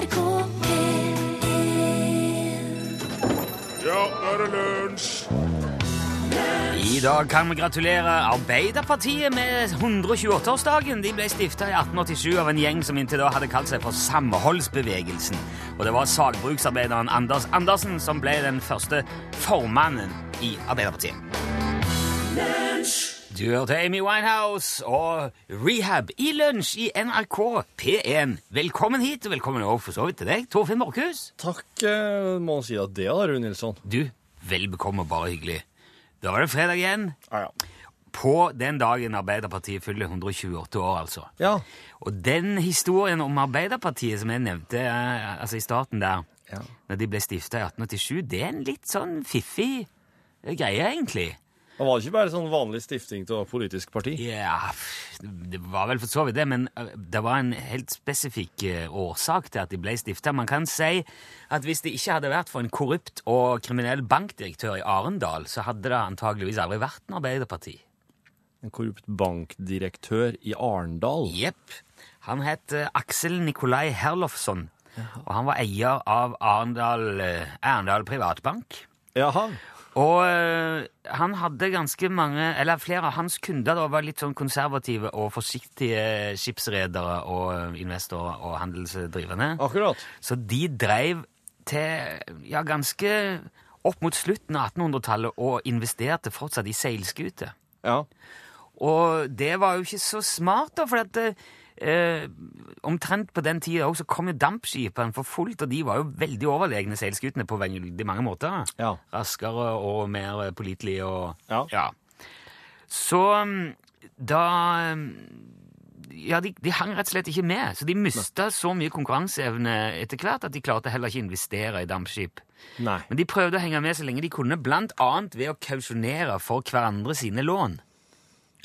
NRK P1 Ja, nå er det lunsj! I dag kan vi gratulere Arbeiderpartiet med 128-årsdagen. De ble stifta i 1887 av en gjeng som inntil da hadde kalt seg for Samholdsbevegelsen. Og det var sagbruksarbeideren Anders Andersen som ble den første formannen i Arbeiderpartiet. Du hørte Amy Winehouse og Rehab i lunsj i NRK P1. Velkommen hit, og velkommen også for så vidt til deg, Torfinn Borchhus. Takk, eh, må si at det da, Rune Nilsson. Du, vel bekomme, bare hyggelig. Da var det fredag igjen. Ja, ja. På den dagen Arbeiderpartiet fyller 128 år, altså. Ja. Og den historien om Arbeiderpartiet som jeg nevnte eh, altså i starten der, Ja. når de ble stifta i 1887, det er en litt sånn fiffig eh, greie, egentlig. Det var ikke bare sånn vanlig stifting av politisk parti. Ja, det var vel for så vidt det, men det var en helt spesifikk årsak til at de ble stifta. Man kan si at hvis det ikke hadde vært for en korrupt og kriminell bankdirektør i Arendal, så hadde det antageligvis aldri vært en Arbeiderparti. En korrupt bankdirektør i Arendal. Jepp. Han het Aksel Nikolai Herlofsson, og han var eier av Arendal, Arendal Privatbank. Jaha. Og øh, han hadde ganske mange, eller flere av hans kunder da, var litt sånn konservative og forsiktige skipsredere og øh, investorer og handelsdrivende. Akkurat. Så de drev til ja, ganske opp mot slutten av 1800-tallet og investerte fortsatt i seilskuter. Ja. Og det var jo ikke så smart, da, for at eh, omtrent på den tida også kom jo dampskipene for fullt, og de var jo veldig overlegne seilskutene på veldig mange måter. Ja. Raskere og mer pålitelige og Ja. Så mm, da mm, Ja, de, de hang rett og slett ikke med, så de mista så mye konkurranseevne etter hvert at de klarte heller ikke å investere i dampskip. Nei. Men de prøvde å henge med så lenge de kunne, blant annet ved å kausjonere for hverandre sine lån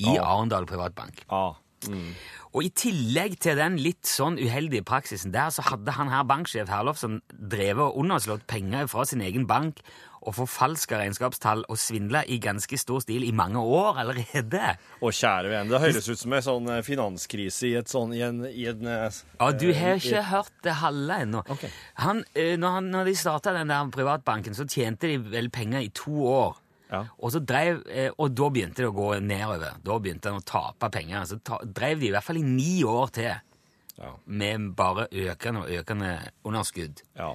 i Ja. Arendal Privatbank. Ja. Mm. Og i tillegg til den litt sånn uheldige praksisen der, så hadde han her banksjef som drevet og underslått penger fra sin egen bank og forfalska regnskapstall og svindla i ganske stor stil i mange år allerede. Å, kjære vene, det høres ut som en sånn eh, finanskrise i et sånn i en, i en eh, Ja, du har i- ikke hørt det halve ennå. Okay. Han, eh, når, han, når de starta den der privatbanken, så tjente de vel penger i to år. Ja. Og, så drev, eh, og da begynte det å gå nedover. Da begynte han å tape penger. Så ta, drev de i hvert fall i ni år til Ja. med bare økende og økende underskudd. ja.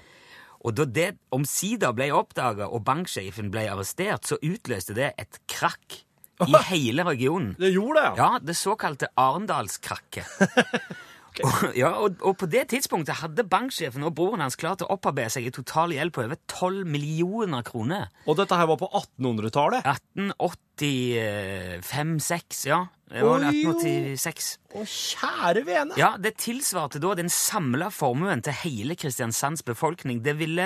Og da det omsider ble oppdaga og banksjefen ble arrestert, så utløste det et krakk i hele regionen. Det gjorde det, ja. Ja, det såkalte Arendalskrakket. og, ja, og, og på det tidspunktet hadde banksjefen og broren hans klart å opparbeide seg en total gjeld på over 12 millioner kroner. Og dette her var på 1800-tallet. 1885-6, ja. Det var jo. 1886. Å, kjære vene! Ja, det tilsvarte da den samla formuen til hele Kristiansands befolkning. Det ville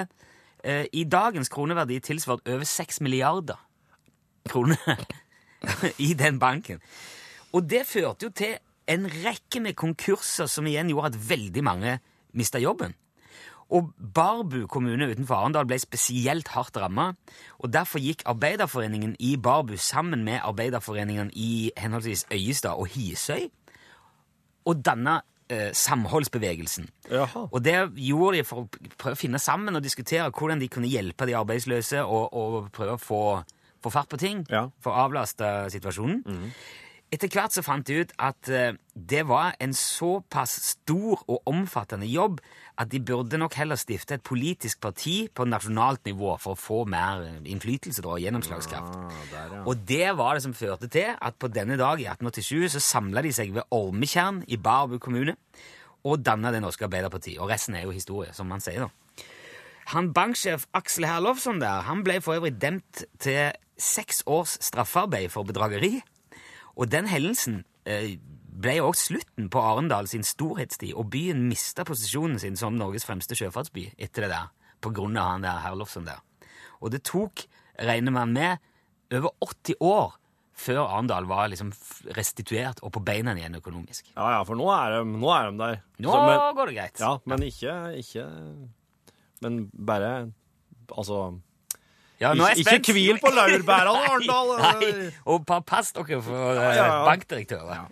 eh, i dagens kroneverdi tilsvart over 6 milliarder kroner i den banken. Og det førte jo til en rekke med konkurser som igjen gjorde at veldig mange mista jobben. Og Barbu kommune utenfor Arendal ble spesielt hardt ramma. Og derfor gikk Arbeiderforeningen i Barbu sammen med Arbeiderforeningen i henholdsvis Øyestad og Hisøy og danna eh, Samholdsbevegelsen. Jaha. Og det gjorde de for å prøve å finne sammen og diskutere hvordan de kunne hjelpe de arbeidsløse og, og prøve å få, få fart på ting, Ja. for å avlaste situasjonen. Etter hvert så fant de ut at eh, det var en såpass stor og omfattende jobb at de burde nok heller stifte et politisk parti på nasjonalt nivå for å få mer innflytelse og gjennomslagskraft. Og det var det som førte til at på denne dag i 1887 så samla de seg ved Ormetjern i Barbu kommune og danna Det Norske Arbeiderpartiet. Og resten er jo historie, som man sier, da. Han banksjef Aksel Herlovsson der, han ble for øvrig dømt til seks års straffarbeid for bedrageri. Og den hendelsen eh, ble jo også slutten på Arendal sin storhetstid, og byen mista posisjonen sin som Norges fremste sjøfartsby etter det der, på grunn av han der Herlofsson der. Og det tok, regner man med, over 80 år før Arendal var liksom restituert og på beina igjen økonomisk. Ja, ja, for nå er de, nå er de der. Nå Så, men, går det greit. ja, men ikke, ikke Men bare Altså ja, nå er jeg spent. Ikke hvil på laurbærene, Arendal. Nei, og pass dere for eh, ja, ja, bankdirektører. Ja.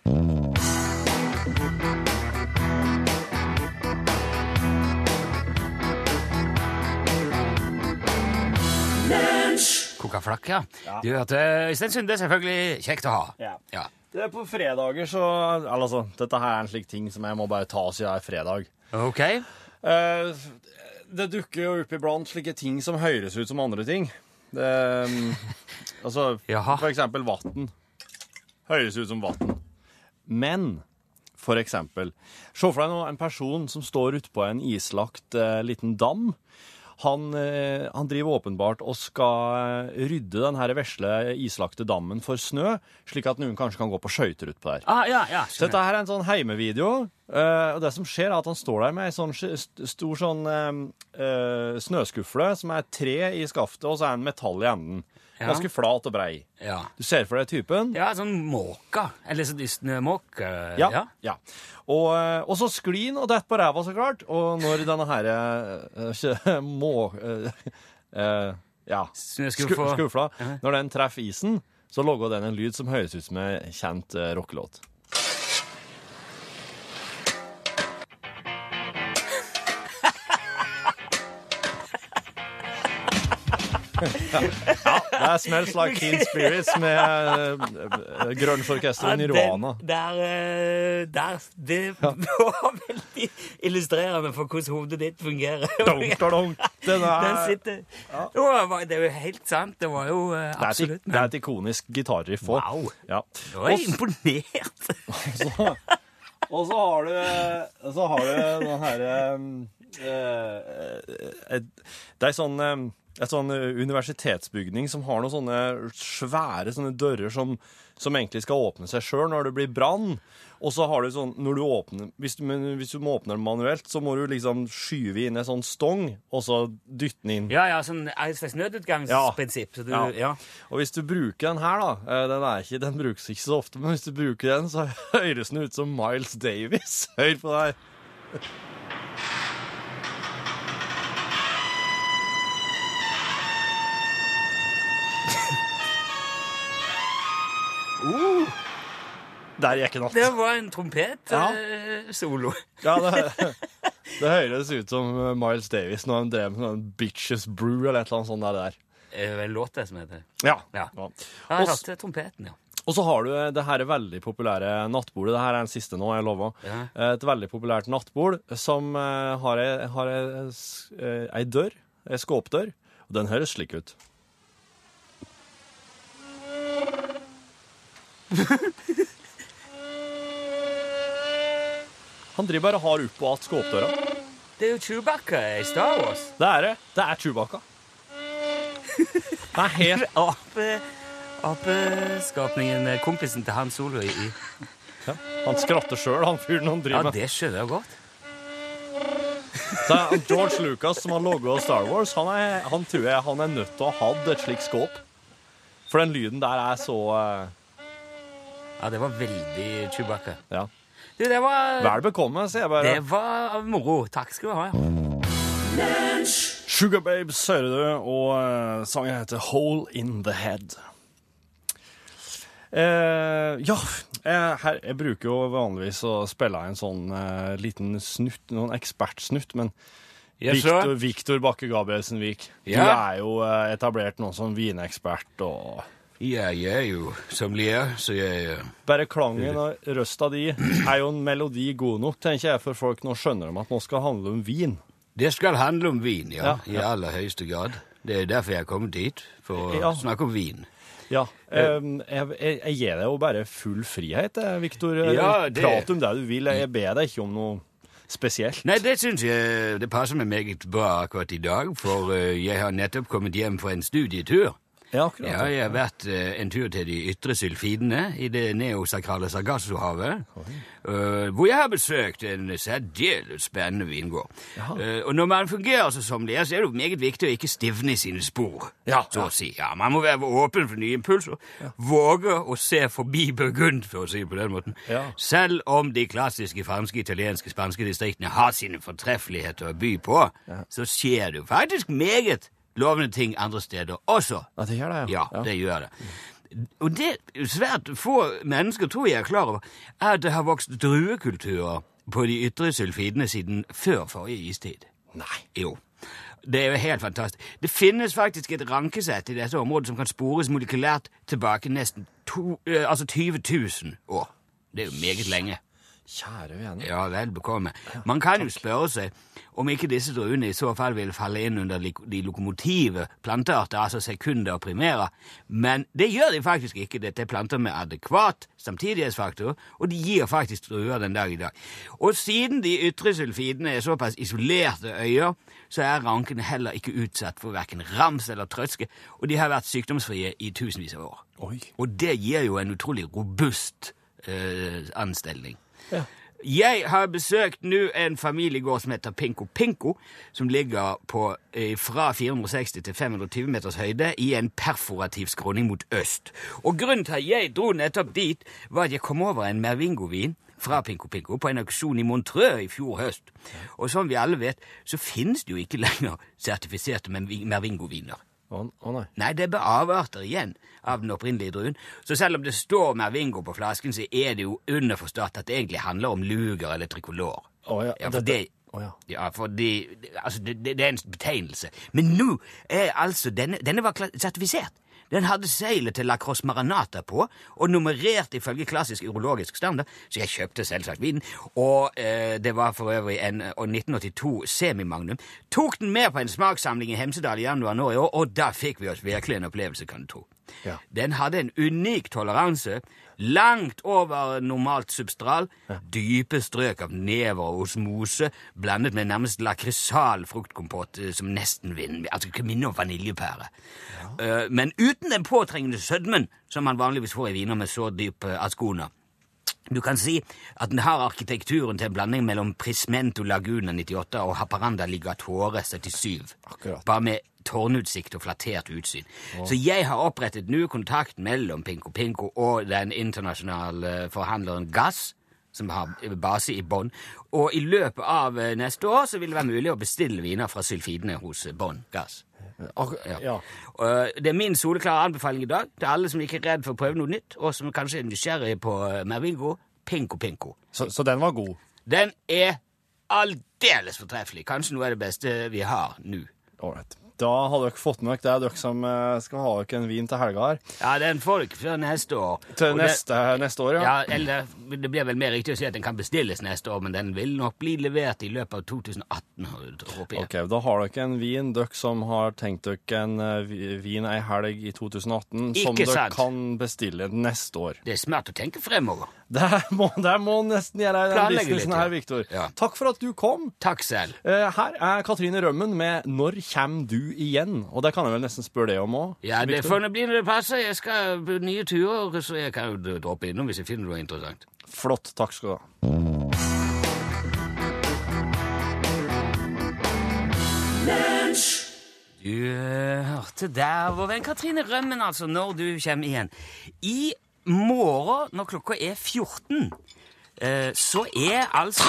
Kokaflakk, ja. Du hørte eh, Øystein Sunde, selvfølgelig. Kjekt å ha. Ja. Det er på fredager, så Altså, dette her er en slik ting som jeg må bare ta siden det er fredag. Ok. Uh, det dukker jo opp iblant slike ting som høres ut som andre ting. Det, um, altså, Jaha. for eksempel vann. Høres ut som vann. Men for eksempel Se for deg nå en person som står ute på en islagt eh, liten dam. Han, eh, han driver åpenbart og skal eh, rydde den her vesle islagte dammen for snø, slik at noen kanskje kan gå på skøyter utpå der. Ah, ja, ja. Så dette her er en sånn heimevideo, eh, og det som skjer er at han står der med en sånn stor sånn eh, som er tre i skaftet, og så er en metall i enden. Ja. Ganske flat og brei. Ja. Du ser for deg typen? ja, sånn måke. Eller sånn snømåke. Ja. Ja. ja. Og, eh, og så sklir han og detter på ræva, så klart. Og når denne her uh, må... Uh, uh, ja. Skufla. Når den treffer isen, så lager den en lyd som høres ut som en kjent rockelåt. Ja, det er Smells Like Teen Spirits med uh, grunge-orkesteret Nirvana. Der, eh, der Det var veldig illustrerende for hvordan hodet ditt fungerer. Donk, donk. Den er Den er, sitter Ja. det er jo helt sant. Det var jo absolutt det, er et, det er et ikonisk gitarriff òg. Wow. Ja. Nå er jeg imponert. så, og så har du Så har du den herre Det er sånn eh, et sånn eh, universitetsbygning som har noen sånne svære sånne dører som, som egentlig skal åpne seg sjøl når det blir brann. Og så har du sånn når du åpner hvis du, hvis du må åpne den manuelt, så må du liksom skyve inn en sånn stong, og så dytte den inn. Ja, ja, sånn et slags nødutgangsprinsipp. Så du, Ja. ja. Og hvis du bruker den her, da eh, Den, er ikke, den brukes ikke så ofte, men hvis du bruker den, så høres den ut som Miles Davis. Hør på det her. Uh, der gikk en Det var en trompet-solo. Ja, det, det høres ut som eh, Miles Davis når han drev med sånn Bitches Brew eller et eller annet sånt der. der. Det er vel låt det som heter. Ja. Ja. ja. Ja, jeg Og s- trompeten, ja. Og så har du eh, det her veldig populære nattbordet. Det her er den siste nå, jeg lover. Ja. Eh, Et veldig populært nattbord som eh, har ei, har ei, eh, ei dør, ei skåpdør, og den høres slik ut. Han driver bare og har opp og att skåpdøra. Det er jo Chewbacca i Star Wars. Det er det. Det er Chewbacca. Det er helt Ape, apeskapningen, kompisen til Han Solo i ja. Han skratter sjøl, han fyren han driver med. det skjønner jeg godt. Så George Lucas, som har logga Star Wars, han, er, han tror jeg han er nødt til å ha hatt et slikt skåp. For den lyden der er så eh, Ja, det var veldig Chewbacca. Ja. Du, det var Vel bekomme, sier jeg bare. Det var moro. Takk skal du ha. ja. Sugar Babes, hører du, og eh, sangen heter Hole in the Head. Eh, ja, jeg, her, jeg bruker jo vanligvis å spille en sånn eh, liten snutt, noen ekspertsnutt, men Yes, Victor, Bakke Gabrielsen Vik, du er jo eh, etablert nå som vinekspert, og Ja, jeg er jo sommelier, så jeg eh, bare klangen og røsta di er jo en melodi god nok, tenker jeg, for folk nå skjønner de at nå skal handle om vin. Det skal handle om vin, ja. Ja, I aller høyeste grad. Det er derfor jeg er kommet hit, for å Ja. snakke om vin. Ja, em, jeg, jeg, jeg gir deg jo bare full frihet, Viktor. Ja, det- Prat om det du vil. Jeg ber deg ikke om noe spesielt. Nei, det syns jeg det passer meg meget bra akkurat i dag, for eh, jeg har nettopp kommet hjem fra en studietur. Ja, akkurat. Ja, jeg har vært eh, en tur til de ytre sylfidene i det neosakrale Sargassohavet, eh, hvor jeg har besøkt en særdeles spennende vingård. Eh, og når man fungerer som sommelier, så er det meget viktig å ikke stivne i sine spor, Ja, så å si. Ja, man må være åpen for nye impulser, våge å se forbi Burgund, for å si det på den måten. Selv om de klassiske franske, italienske, spanske distriktene har sine fortreffeligheter å by på, så skjer det jo faktisk meget lovende ting andre steder også. Ja, det gjør det, Ja, Ja, det gjør det. Og det svært få mennesker tror jeg er klar over, er at det har vokst druekulturer på de ytre sylfidene siden før forrige istid. Nei. Jo. Det er jo helt fantastisk. Det finnes faktisk et rankesett i dette området som kan spores molekylært tilbake nesten to, eh, altså 20 000 år. Det er jo meget lenge. Kjære vene. Ja, vel bekomme. Man kan jo spørre seg om ikke disse druene i så fall vil falle inn under de lokomotive plantearter, altså sekunder og primærer, men det gjør de faktisk ikke. Dette er planter med adekvat samtidighetsfaktor, og de gir faktisk druer den dag i dag. Og siden de ytre sulfidene er såpass isolerte øyer, så er rankene heller ikke utsatt for hverken rams eller trøtske, og de har vært sykdomsfrie i tusenvis av år. Oi. Og det gir jo en utrolig robust eh, anstelning. Ja. Jeg har besøkt nå en familiegård som heter Pinko Pinko, som ligger på eh, fra 460 til 520 meters høyde i en perforativ skråning mot øst. Og grunnen til at jeg dro nettopp dit, var at jeg kom over en Mervingo-vin fra Pinko Pinko på en auksjon i Montreux i fjor høst. Og som vi alle vet, så finnes det jo ikke lenger sertifiserte Mervi- Mervingo-viner. Å oh, nei. Nei, det er bare avarter igjen av den opprinnelige druen. Så selv om det står Mervingo på flasken, så er det jo underforstått at det egentlig handler om luger eller trikolor. Å ja. Ja, for det, oh, ja. ja, for de, altså det, det, det er en betegnelse. Men nå er altså denne, denne var sertifisert. Den hadde seilet til La Crosse Maranata på, og nummerert ifølge klassisk urologisk standard, så jeg kjøpte selvsagt vinen. Og eh, det var for øvrig en 1982 semimagnum. Tok den med på en smakssamling i Hemsedal i januar nå i år, og da fikk vi oss virkelig en opplevelse, kan du tro. Ja. Den hadde en unik toleranse, langt over normalt substral, dype strøk av never og osmose, blandet med nærmest lakrisal fruktkompott eh, som nesten vin, altså minner om vaniljepære. Ja. men uten den påtrengende sødmen som man vanligvis får i viner med så dyp askona. Du kan si at den har arkitekturen til en blanding mellom Prismento Laguna 98 og Haparanda Ligatore 77. Akkurat. Bare med tårnutsikt og flattert utsyn. Så jeg har opprettet nå kontakt mellom Pinko Pinko og den internasjonale forhandleren Gass, som har base i Bonn. Og i løpet av eh, neste år så vil det være mulig å bestille viner fra sylfidene hos eh, Bonn Gass. Ja. ja. Det er min soleklare anbefaling i dag til alle som ikke er redd for å prøve noe nytt, og som kanskje er nysgjerrig på eh, Mervingo. Pinko Pinko. Så, så den var god. Den er aldeles fortreffelig. Kanskje noe av det beste vi har nå. Ålreit. Da har dere fått med dere det, dere som eh, skal ha dere en vin til helga her. Ja, den får ikke før neste år. Til neste, det- neste, år, ja. Ja, eller det blir vel mer riktig å si at den kan bestilles neste år, men den vil nok bli levert i løpet av 2018. håper jeg. Ok, Da har dere en vin, dere som har tenkt dere en eh, vin ei helg i 2018, som Ikke dere sant. kan bestille neste år. Det er smart å tenke fremover. Det må, det må nesten gjøre den businessen her, Viktor. Ja. Takk for at du kom. Takk selv. Eh, Her er Katrine Rømmen med 'Når kjem du igjen?' Og det kan jeg vel nesten spørre deg om òg? Ja, det får bli når det passer. Jeg skal på nye turer, så jeg kan jo droppe innom hvis jeg finner noe interessant. Flott. Takk skal du ha. Du eh, hørte der vår venn Katrine Rømmen, altså, når du kommer igjen. I morgen, når klokka er 14, eh, så er altså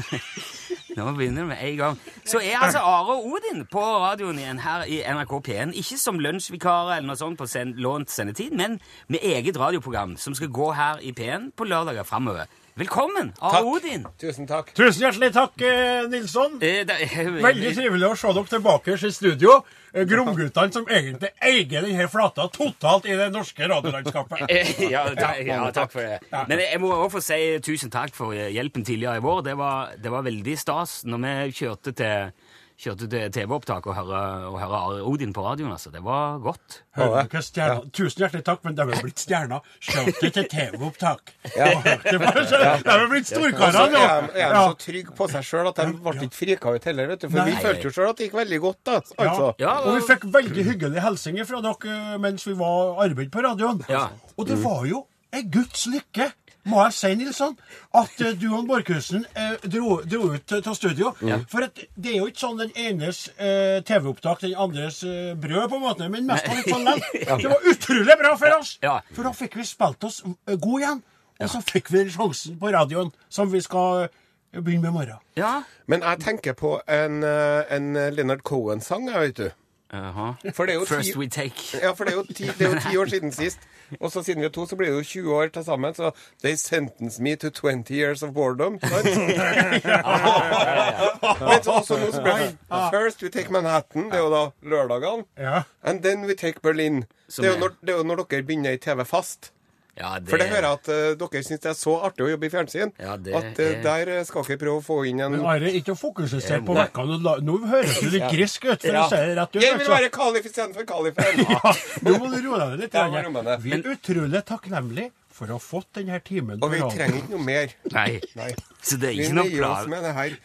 Nå begynner det med en gang. Så er altså Are Odin på radioen igjen her i NRK P1. Ikke som lunsjvikarer eller noe sånt på send, lånt sendetid, men med eget radioprogram som skal gå her i P1 på lørdager framover. Velkommen, Takk. Odin! Tusen takk. Tusen hjertelig takk, eh, Nilsson. Eh, Veldig trivelig å se dere tilbake i studio. Eh, Gromguttene som egentlig eier denne flata totalt i det norske radiolandskapet. Ja, ta, ja, takk for det. Men jeg må også få si tusen takk for hjelpen tidligere i vår. Det var, det var veldig stas når vi kjørte til, kjørte TV-opptak og høre, og høre Odin på radioen. altså. Det var godt. Hører dere Ja. Tusen hjertelig takk, men de er blitt stjerner. Kjørte til TV-opptak. De er blitt storkarer nå. er de, er de Ja. så trygge på seg sjøl at de ble ikke frika ut heller. vet du. For vi følte jo sjøl at det gikk veldig godt. da. Altså. Ja, Og vi fikk veldig hyggelige hilsener fra dere eh, mens vi var arbeid på radioen. Ja. Og det var jo ei Guds lykke, må jeg si, Nilsson, at eh, du og Borchhusen eh, dro, dro ut til til studio. For at det er jo ikke sånn den enes eh, TV-opptak, den andres eh, brød, på en måte, men mest av litt sånn lell. Det var utrolig bra for oss! Ja. For da fikk vi spilt oss eh, god igjen. Og så fikk vi sjansen på radioen, som vi skal eh, begynne med i morgen. Ja. Men jeg tenker på en, en Leonard Cohen-sang, jeg vet du. Jaha. For det er jo First ti, we take. ja, for det er jo ti, det er jo ti år siden sist. Og så siden vi er to, så blir det jo 20 år til sammen. Så they sentence me to 20 years of boredom. Men så også nå så det First we take Manhattan, det er jo da lørdagene. Ja. And then we take Berlin. Det er, jo når, det er jo når dere begynner i TV fast. Ja, det, For det hører jeg at uh, dere syns det er så artig å jobbe i fjernsyn. Ja, det at uh, er- der eh, skal dere prøve å få inn en Men Are, ikke fokusere på vekkene. la- Nå høres du litt grisk ut, for Ja. å si det rett ut. Jeg vil altså. være kalif istedenfor kalif. Ja, nå må du roe deg litt. Ja, jeg. Vi er utrolig takknemlige for å ha fått denne timen. Og vi trenger ikke noe mer. Nei. Nei. Så det er ikke noen plan det.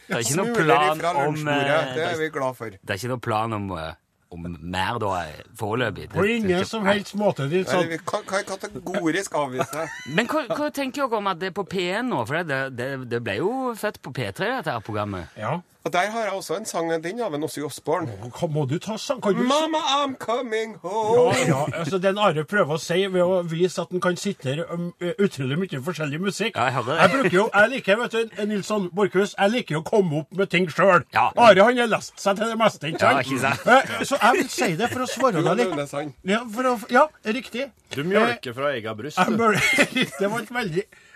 Det er ikke noen plan om, eh, Det er vi glad for. Det er ikke noen plan om, eh, om mer, da, foreløpig. På ingen som helst måte. Det er Nei, sånn, vi kan, kan kategorisk avvise. Men hva, hva tenker dere om at det er på P1 nå? For det, det, det ble jo født på P3, dette her programmet. ja. Og der har jeg også en sang, den av en Ossi Osborn. Må du ta sang? Kan du Mama, I'm coming home. ja, altså Den Are prøver å si ved å vise at han kan sitte um, utrolig mye forskjellig musikk. Ja, jeg. Jeg bruker jo, jeg liker vet du, Nilsson Borchhus, jeg liker å komme opp med ting sjøl. Ja. Are han har lest seg til det meste. ikke sant? Ja, ikke sant? Eh, Så jeg vil si det for å svare deg litt. Ja, for å, ja riktig. Du mjølker fra eget bryst. Det var et veldig eh, eh,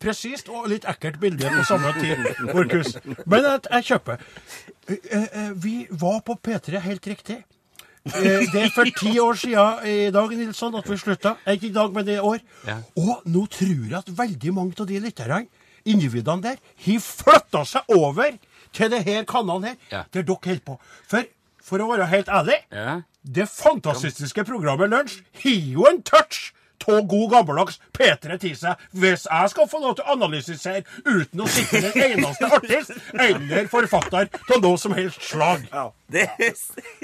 presist og litt ekkelt bilde på samme tid, Orkus. Men jeg, jeg kjøper. Eh, eh, vi var på P3 helt riktig. Eh, Det er for ti år siden i dag Nilsson, at vi slutta. Eh, Ikke i dag, men det er år. Ja. Og nå tror jeg at veldig mange av de lytterne, individene der, har flytta seg over til det her kanalen her, Ja. der dere holder på. For, for å være helt ærlig Ja. det fantastiske programmet Lunsj har jo en touch av god gammeldags P3 til seg hvis jeg skal få lov til å analysere uten å sitte den eneste artist eller forfatter av noe som helst slag. Det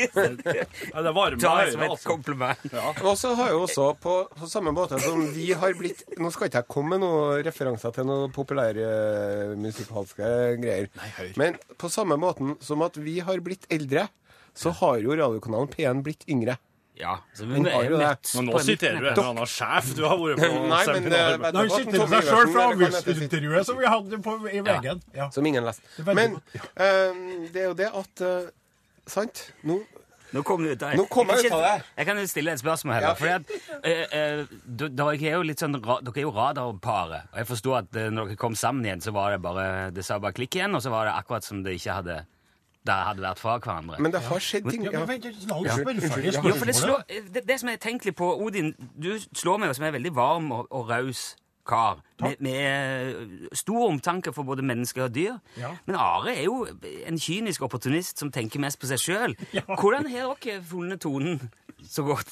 Ja, det varmer jeg som et altså. kompliment. Og så har jo også, på, på samme måte som vi har blitt Nå skal ikke jeg komme med noen referanser til noen populære eh, musikalske greier. Men på samme måten som at vi har blitt eldre, så har jo radiokanalen P1 blitt yngre. Ja, så vi er jo det. Men nå siterer du en eller annen sjef du har vært på Nei, men seminar eh, med. Han seg sjøl fra avisintervjuet som vi hadde på, i VG-en. Ja. Som ingen leste. Men eh, det er jo det at eh, Sant? Nå Nå kom du ut av kom jeg av det. Jeg kan stille et spørsmål her. Ja. Fordi at, eh, eh, dere er jo litt sånn, dere er jo radarparet. Og jeg forsto at når dere kom sammen igjen, så var det bare det sa bare klikk igjen, og så var det akkurat som det ikke hadde det hadde vært fra hverandre. Men det har skjedd ting Ja, men vent, la oss spørre ferdig Ja. for det, slår, det, det som jeg tenker litt på, Odin, du slår meg jo som en veldig varm og, og raus kar. Med, med stor omtanke for både mennesker og dyr. Ja. Men Are er jo en kynisk opportunist som tenker mest på seg sjøl. Hvordan har dere funnet tonen så godt?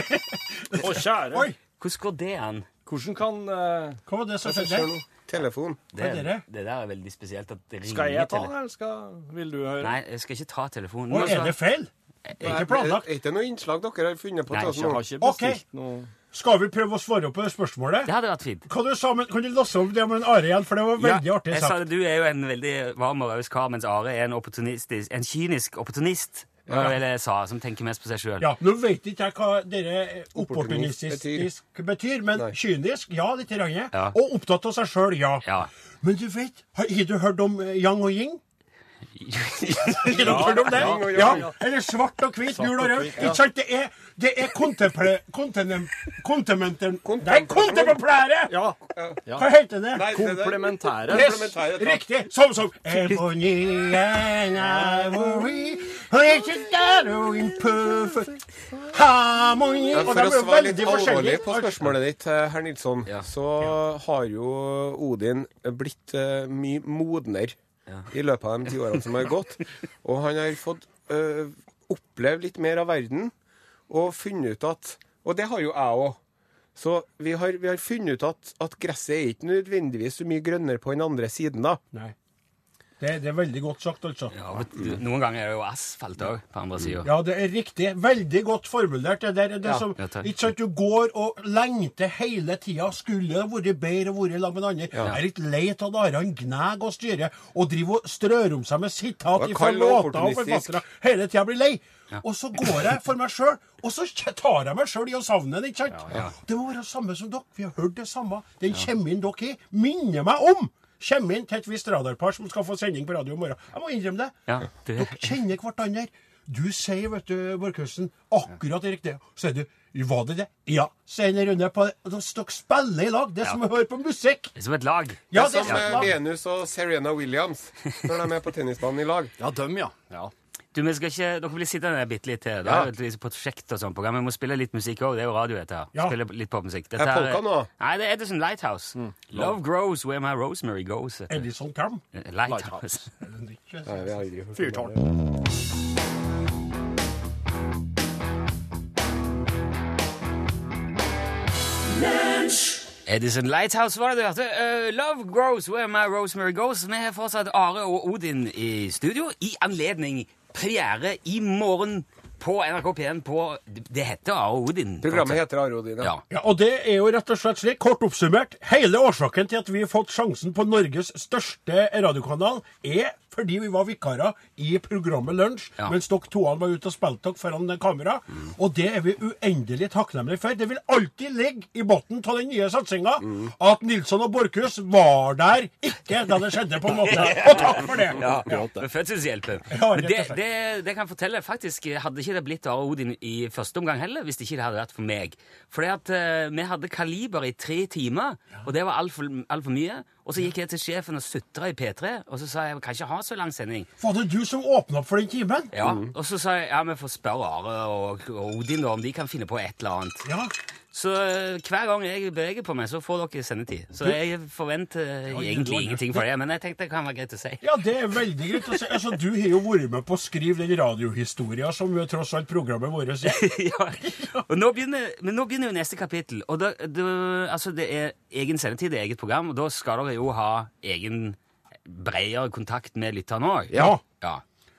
Å, kjære. Oi, Hvordan går det an? Hvordan kan uh, hva var det som Se skjedde? Telefon. Det, er det? det der er veldig spesielt. at det Skal jeg ta den, eller skal, vil du høre? Nei, jeg skal ikke ta telefonen. Nå er det feil? Er ikke planlagt. Er ikke noe innslag dere har funnet på? Nei, Jeg har ikke bestilt noe Skal vi prøve å svare på det spørsmålet? Det hadde vært fint. Kan du sammen, Kan du lasse opp det med en Are igjen, for det var veldig artig sagt. jeg sa det, Du er jo en veldig varm og raus kar, mens Are er en opportunistisk, en kynisk opportunist. Ja. Eller sa, som tenker mest på seg sjøl. Ja, Nå vet ikke jeg hva dere opportunistisk betyr, men Nei. kynisk, ja, litt. Rann. Ja. Og opptatt av seg sjøl, ja. Ja. Men du vet, har, har du hørt om eh, yang og yin? Ja, det? Ja. Eller svart og hvit, gul og rød. Ikke sant? Det er, det er kontemple... Kontenem... Kontementer... Nei, kontemplære! Ja. Hva heter det? Det Komplementære. Yes, riktig. Som som harmony Ja, for å er svare litt alvorlig på spørsmålet ditt, eh, herr Nilsson, Ja. så har jo Odin blitt mye mye i løpet av de ti årene som har gått. Og han har fått øh, oppleve litt mer av verden og funnet ut at Og det har jo jeg òg. Så vi har, vi har funnet ut at, at gresset er ikke nødvendigvis så mye grønnere på den andre siden, da. Nei. Det, det er veldig godt sagt, altså. Ja, noen ganger er det jo asfalt òg, på andre sida. Ja, det er riktig. Veldig godt formulert. Det der, det Ja, som, ikke sant, Du går og lengter hele tida. Skulle det vært bedre å være sammen med andre? Jeg er litt lei av at Aran gnager og styrer og driver og strør om seg med sitat Ja, fra låter og forfattere. Hele tida blir lei. Og så går jeg for meg sjøl, og så tar jeg meg sjøl i å savne den. ikke sant? Det må være samme som dere. Vi har hørt det samme. Den kjemien dere i. minner meg om kjemien til et visst radarpar som skal få sending på radio i morgen. Jeg må innrømme det. Ja, det- Dere kjenner hverandre. Du sier, vet du, Borchhusen, akkurat det riktige. Så sier du Var det det? Ja, sier en Rune. på Dere spiller i lag. Det er som å høre på musikk. Det er som et lag. Ja, det det er er som som et eh. Venus og Serena Williams når de er med på tennisbanen i lag. Ja, dem, ja. ja. Du, vi skal ikke, Dere blir sittende der bitte litt til. Det Ja. er jo et prosjekt og sånt program. Vi må spille litt musikk òg. Det er jo radio, dette her. Ja. Spille litt popmusikk. Dette Er polka nå? Nei, det er Edison Lighthouse. Love grows where my rosemary goes. Edison Cam. Eh, Lighthouse. Hørt Fyrtårn. Edison Lighthouse var det du hørte. Uh, Love grows where my rosemary goes. Vi har fortsatt Are og Odin i studio i anledning premiere i morgen på NRK P1 på Det heter Are Odin. Programmet heter Are Odin. Ja. Ja, og det er jo rett og slett slik, kort oppsummert, hele årsaken til at vi har fått sjansen på Norges største radiokanal, er fordi vi var vikarer i programmet Lunsj, Ja. mens dere toene var ute og spilte dere foran kamera. Og det er vi uendelig takknemlige for. Det vil alltid ligge i bunnen av den nye satsinga at Nilsson og Borchhus var der ikke da det skjedde, på en måte. Og takk for det! Ja, med fødselshjelpen. Ja, Men det, det, det kan jeg fortelle, faktisk hadde ikke det blitt Are Odin i første omgang heller, hvis ikke det hadde vært for meg. Fordi at eh, vi hadde kaliber i tre timer, og det var altfor alt for mye. Og så gikk jeg til sjefen og sutra i P3, og så sa jeg kan ikke ha så lang sending. Var det du som åpna opp for den timen? Ja, Og så sa jeg ja, vi får spørre Are og, og Odin da, om de kan finne på et eller annet. Ja. Så eh, hver gang jeg beveger på meg, så får dere sendetid. Så jeg forventer eh, egentlig ingenting for det, men jeg tenkte det kan være greit å si. Ja, det er veldig greit å si. Altså, du har jo vært med på å skrive den radiohistoria som jo tross alt programmet vårt er. ja. Og nå begynner, men nå begynner jo neste kapittel. Og da, da, altså det er egen sendetid, det er eget program, og da skal dere jo ha egen bredere kontakt med lytterne òg. Ja. ja.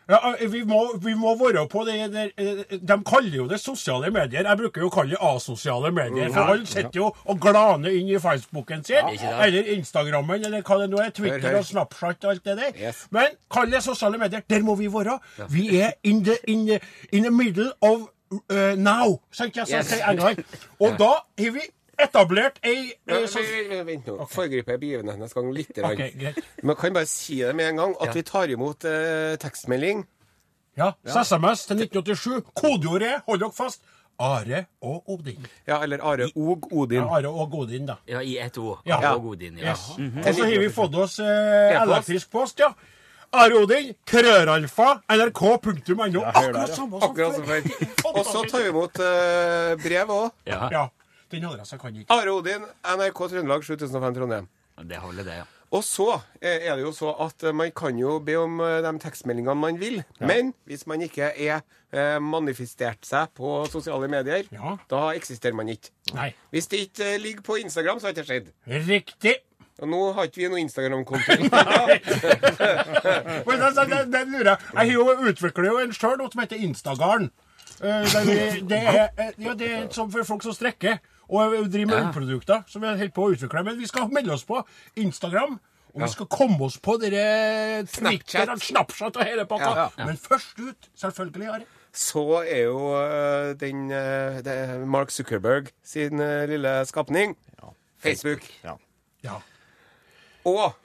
Ja, vi må, vi må være på det der eh, De kaller jo det sosiale medier. Jeg bruker jo å kalle det asosiale medier. For alle sitter jo og glaner inn i Facebooken sin, eller Instagrammen, eller hva det nå er. Twitter og Snapchat og alt det der. Men kall det sosiale medier. Der må vi være. Vi er in the, in the, in the middle of uh, now, sant jeg yes. i England. Og da har vi etablert ei, Ja, sånn vent, nå. Okay. Foregriper jeg begivenhetenes gang litt. Okay. Men kan bare si det med en gang, at vi tar imot eh, tekstmelding. Ja, ja. SMS til 1987. Kodeordet er, hold dere fast, Are og Odin. Ja, eller Are Og Odin. Ja, Are og Odin, da. ja, i ett ord. Ja. Ja. Og Odin, ja. Yes. Mhm. Og så har vi fått oss eh, elektrisk post, ja. Are Odin, krøralfa, nrk.no. Akkurat samme som før. Og så tar vi imot eh, brev òg. ja. Ja, den adressa kan ikke. Are Odin, NRK Trøndelag 7005 Trondheim. Det holder, det, ja. Og så er det jo så at eh, man kan jo be om eh, de tekstmeldingene man vil. Men hvis man ikke er eh, manifestert seg på sosiale medier, Ja. da eksisterer man ikke. Nei. Hvis det ikke ligger på Instagram, så har det ikke skjedd. Riktig. Og nå har ikke vi noe Instagram-konto. Men altså, den, den lurer jeg. Jeg har jo utvikler jo en sjøl noe som heter Instagarden. Det, det, er, ja, det er som for folk som strekker og driver med ølprodukter Som vi holder på å utvikle. Men vi skal melde oss på Instagram. Og vi skal komme oss på dere Snapchat. og Snapchat og hele pakka. Ja, Men først ut, selvfølgelig, Are. så er jo eh, den eh, er Mark Zuckerberg sin eh, lille skapning Facebook. Ja. Ja. Og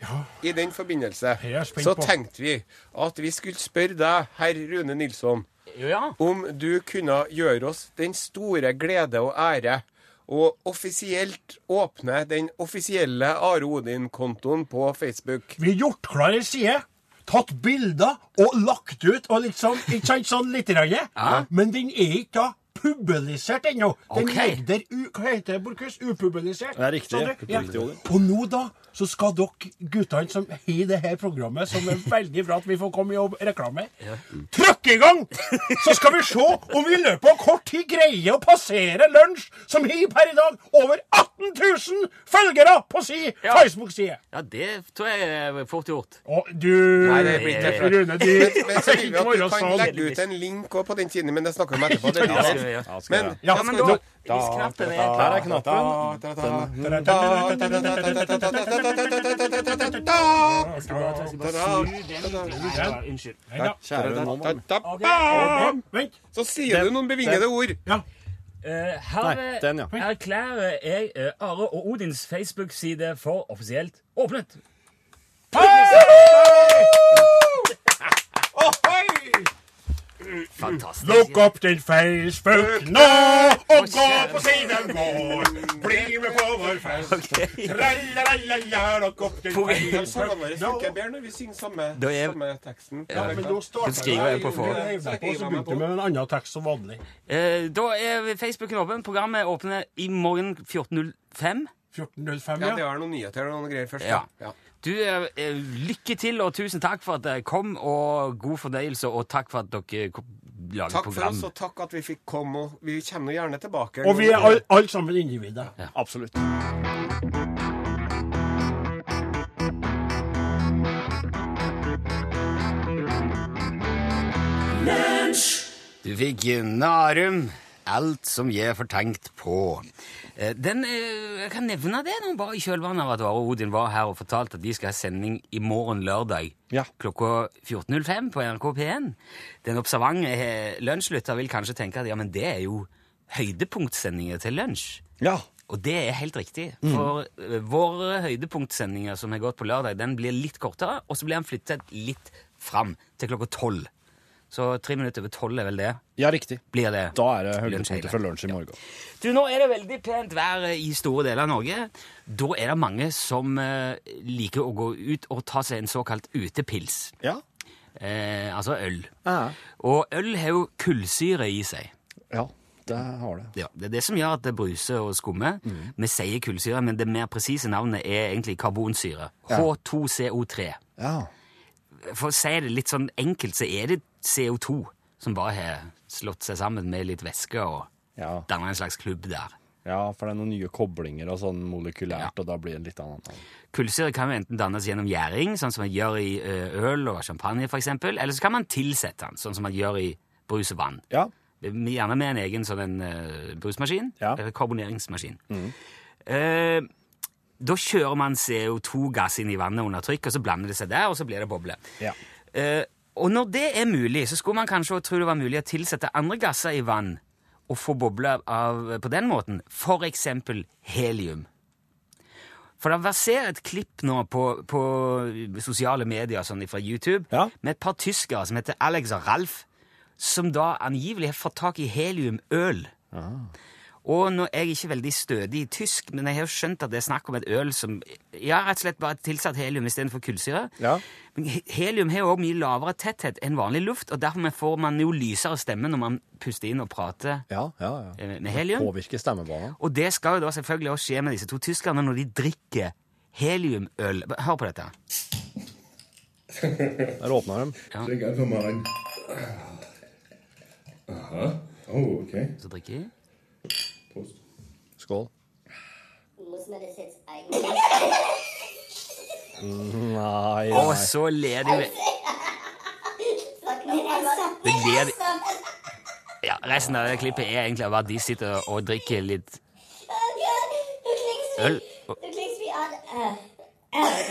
i den forbindelse Jeg så på. tenkte vi at vi skulle spørre deg, herr Rune Nilsson, ja. om du kunne gjøre oss den store glede og ære å offisielt åpne den offisielle Are Odin-kontoen på Facebook. Vi har gjort klar ei side, tatt bilder og lagt ut og liksom, ikke sant, sånn litt. grann. Men den er ikke da publisert ennå. Den okay. ligger der u, Hva heter det, Borchhus? Upublisert? Det er riktig. Sa? Ja. Og nå, da, så skal dere guttene som har det her programmet, som er veldig bra at vi får komme i jobb reklame, trykke i gang! Så skal vi se om vi i løpet av kort tid greier å passere lunsj, som har per i dag over 18 000 følgere på si Ja. Facebook-side. ja, det tror jeg er fort gjort. Å, du Nei, det blir ikke. Rune, Men, men så vil vi at du kan legge ut en link på den siden, men det snakker vi om etterpå. Det Ja, skal det. vi. Ja, Men. Ja, Ja, men da Hvis knappen er Her er knappen. Unnskyld. Ah, Vent. Så sier du noen bevingede ord. Ja. Eh, her Nei, den, ja. erklærer jeg eh, Are og Odins Facebook-side for offisielt åpnet. Fantastisk. Lukk opp din Facebook nå, og gå på siden vår. Bli med på vår fest. Tralalala, lukk opp din Facebook nå. funker bedre når vi synger samme, er- samme teksten. Ja, Men da skriver jeg på på, så begynte vi med en annen tekst som vanlig. Eh, da er Facebooken åpen. Programmet åpner i morgen 14.05. 14.05, Ja, ja. det var noen nyheter og noen greier først. Ja. Ja. Du, eh, eh, lykke til, og tusen takk for at dere kom, og god fornøyelse, og takk for at dere lager Takk for oss, og takk at vi fikk komme. Og vi kommer gjerne tilbake. Og vi er alle all sammen individer. Absolutt. Du fikk Narum, alt som jeg får tenkt på. Eh, Den, eh, jeg kan nevne det nå, bare i kjølvannet av at Are Odin var her og fortalte at de skal ha sending i morgen lørdag Ja. klokka 14.05 på NRK P1. Den observante eh, lunsjlytter vil kanskje tenke at ja, men det er jo høydepunktsendinger til lunsj. Ja. Og det er helt riktig, for mm. våre høydepunktsendinger som har gått på lørdag, den blir litt kortere, og så blir den flyttet litt fram til klokka tolv. Så tre minutter over tolv er vel det? ja, riktig. Blir det. Da er det høydepunktet fra lunsj i morgen. Du, nå er det veldig pent vær i store deler av Norge. Da er det mange som eh, liker å gå ut og ta seg en såkalt utepils. Ja. Eh, altså øl. Ja. Og øl har jo kullsyre i seg. ja, det har det. Ja, Det er det som gjør at det bruser og skummer. Vi sier kullsyre, men det mer presise navnet er egentlig karbonsyre. H2CO3. Ja. For å si det litt sånn enkelt, så er det CO2 som bare har slått seg sammen med litt væske og Ja. danna en slags klubb der. ja, for det er noen nye koblinger og sånn molekylært, og da blir det litt annet. Kullsyre kan jo enten dannes gjennom gjæring, sånn som man gjør i øl og champagne f.eks., eller så kan man tilsette den, sånn som man gjør i brus og vann. Ja. Gjerne med en egen sånn en uh, brusmaskin, Ja. eller karboneringsmaskin. Eh, da kjører man CO2-gass inn i vannet under trykk, og så blander det seg der, og så blir det boble. Ja. Eh, og når det er mulig, så skulle man kanskje tro det var mulig å tilsette andre gasser i vann og få bobler av, på den måten, for eksempel helium. For det verserer et klipp nå på, på sosiale medier sånn fra YouTube Ja. med et par tyskere som heter Alex og Ralf, som da angivelig har fått tak i heliumøl. Og nå er jeg ikke veldig stødig i tysk, men jeg har jo skjønt at det er snakk om et øl som ja, rett og slett bare tilsatt helium istedenfor kullsyre. Ja. Men helium har jo også mye lavere tetthet enn vanlig luft, og derfor får man jo lysere stemme når man puster inn og prater Ja, ja, ja. eh, med helium. Påvirker stemmebanen. Og det skal jo da selvfølgelig også skje med disse to tyskerne når de drikker heliumøl. Hør på dette. Der åpner de. Rein. Aha. Oh, okay. Så drikker de. Prost. Skål. Muss man das jetzt eigentlich? Nei, Og så ler de. Det ler de Ja, Resten av det klippet er egentlig bare at de sitter og drikker litt Du klingst wie, øl, og, du klingst wie Ad.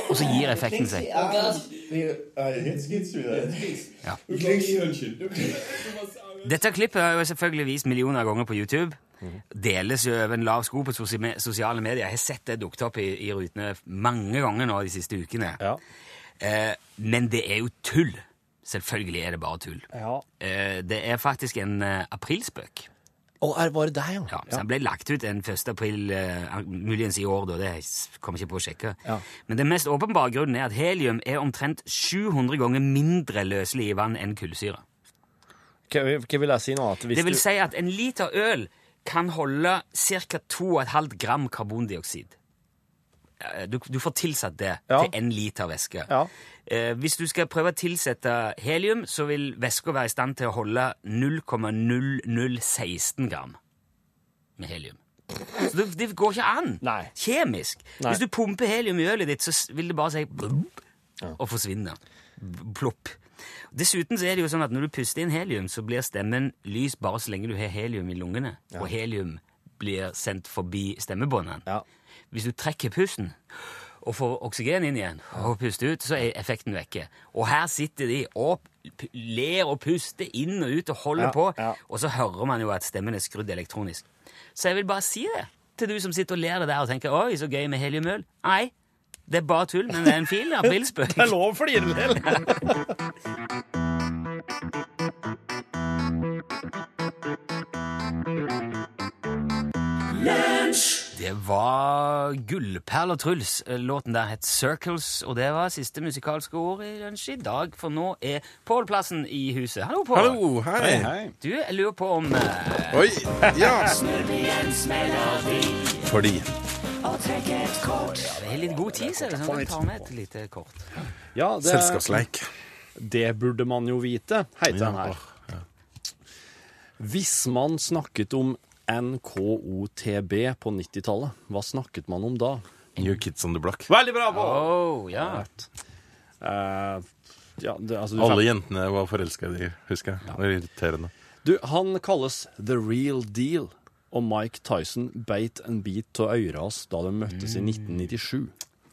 og så gir effekten seg. Jetzt geht's wieder. Ja. Dette klippet har jo selvfølgelig vist millioner av ganger på YouTube. Deles jo over en lav sko på sosiale medier. Jeg har sett det dukket opp i, i rutene mange ganger nå de siste ukene. Ja. Eh, men det er jo tull. Selvfølgelig er det bare tull. Ja. Eh, det er faktisk en eh, aprilspøk. Å, er- var det deg, ja? Ja, så Den ble lagt ut en 1. april, eh, muligens i år, da. Det kommer ikke på å sjekke. Ja. Men den mest åpenbare grunnen er at helium er omtrent 700 ganger mindre løselig i vann enn kullsyre. Hva, hva vil jeg si nå? Det vil du... si at en liter øl kan holde ca. 2,5 gram karbondioksid. Eh, Du, du får tilsatt det Ja. til en liter væske. Ja. Eh, hvis du skal prøve å tilsette helium, så vil væska være i stand til å holde 0,0016 gram med helium. Så det, det går ikke an. Nei. Kjemisk. Nei. Hvis du pumper helium i ølet ditt, så vil det bare si blub, og forsvinne. Plopp. Dessuten så er det jo sånn at når du puster inn helium, så blir stemmen lys bare så lenge du har helium i lungene. Og helium blir sendt forbi stemmebåndene. Ja. Hvis du trekker pusten og får oksygen inn igjen og puster ut, så er effekten vekke. Og her sitter de og ler og puster inn og ut og holder Ja, på, ja. og så hører man jo at stemmen er skrudd elektronisk. Så jeg vil bare si det til du som sitter og ler det der og tenker 'oi, så gøy med heliumøl'. Nei, det er bare tull, men det er en fil aprilspøk. Det er lov å flire litt. Det var Gullperl og Truls. Låten der het Circles, og det var siste musikalske ord i lunsj i dag, for nå er Pål Plassen i huset. Hallo, Pål. Hallo, hei. hei. Du, jeg lurer på om eh, Oi! Ja. Fordi det er litt god tid, ser det ut som. Jeg tar med et lite kort. Ja, det, Selskapsleik. det burde man jo vite, heter den her. Hvis man snakket om NKOTB på 90-tallet, hva snakket man om da? New Kids on the Block. Veldig bra, Pål! Oh, ja. Uh, ja, det, altså, du Alle jentene var forelska i dem, husker jeg. Det var irriterende. Du, han kalles The Real Deal, og Mike Tyson beit en bit av øret hans da de møttes i 1997.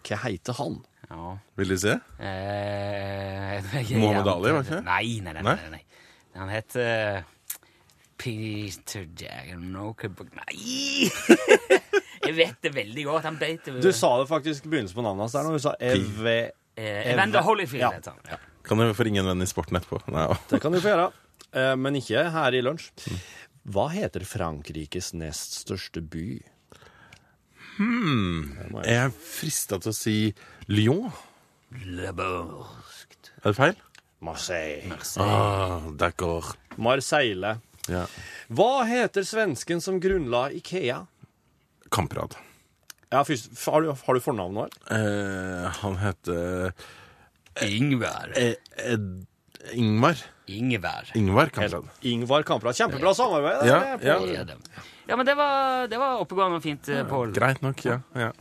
Hva heter han? ja. Vil du se? Eh, Mohammed Ali, var ikke det? Nei, nei, nei. Nei? nei, nei. Han het uh, Peter Jagger no, Nei! jeg vet det veldig godt. Han beit det Du sa det faktisk i begynnelsen på navnet hans der når du sa EV... eh, Evander Holyfield Ja. heter han. Ja. Kan du få ringe en venn i sporten etterpå? Nei, ja. Det kan du få gjøre, eh, men ikke her i lunsj. Hva heter Frankrikes nest største by? Jeg er frista til å si Lyon. Le Bourg. Er det feil? Marseille. Ah, D'accord. Marseille. Ja. Hva heter svensken som grunnla Ikea? Kamprad. Ja, først, har, du, har du fornavn nå? Eh, han heter Ingvar. eh, Ingvar. Ingmar. Ingvar. Ingvar Kamprad. Ingvar Kamprad. Kjempebra samarbeid. Ja, ja. Ja, Ja, men det var, det var oppegående og fint, eh, Pål. Greit nok, ja. ja.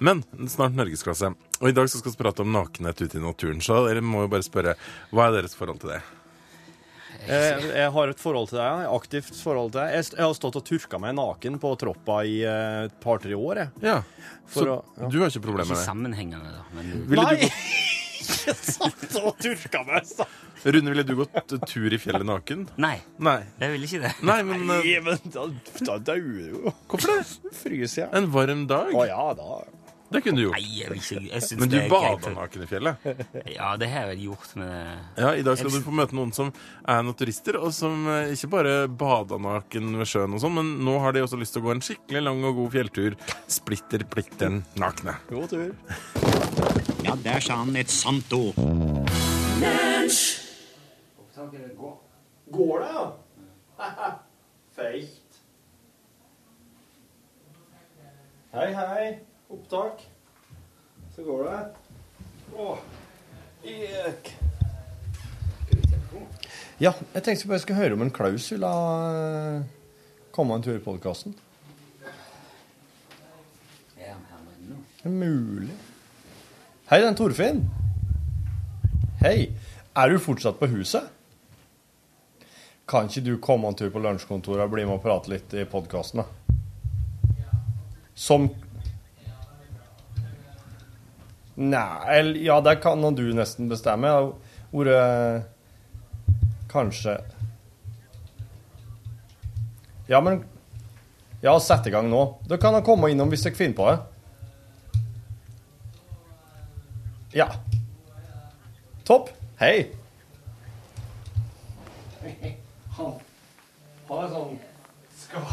Men snart norgesklasse. Og i dag så skal vi prate om nakenhet ute i naturen. Så dere må jo bare spørre, hva er deres forhold til det? Jeg, jeg har et forhold til deg, et aktivt forhold til deg. Jeg, jeg har stått og turka meg naken på troppa i eh, et par-tre år. Jeg. Ja, For Så å- ja. du har ikke problemer med det? Ikke sammenhengende, da. Men Nei! satt og turka meg. Rune, ville du gått tur i fjellet naken? nei, Nei. jeg vil ikke det. Nei, men eh, Nei, men da, da dauer du jo. hvorfor det? Fryser jeg. En varm dag? Å ja, da Det kunne du gjort. Nei, jeg vil ikke jeg synes Men du det er greit. bada naken i fjellet? Ja, det har jeg vel gjort med Ja, I dag skal du få møte noen som er naturister, og som eh, ikke bare bada naken ved sjøen, og sånn, men nå har de også lyst til å gå en skikkelig lang og god fjelltur. Splitter plitteren nakne. God tur. Ja, der sa han et sant ord. Går det, ja? Feigt. Hei, hei. Opptak. Så går det. Åh. ek. Ja, jeg tenkte bare jeg skulle høre om en Klaus ville eh, komme en tur i podkasten. Det er mulig. Hei, det er Torfinn. Hei. Er du fortsatt på huset? Kan ikke du komme en tur på lunsjkontoret og bli med og prate litt i podkasten? Som Nei, eller Ja, det kan du nesten bestemme. Jeg Kanskje Ja, men Ja, sett i gang nå. Da kan komme innom hvis dere finner på det. Ja. Topp. Hei. Han, har er sånn skal,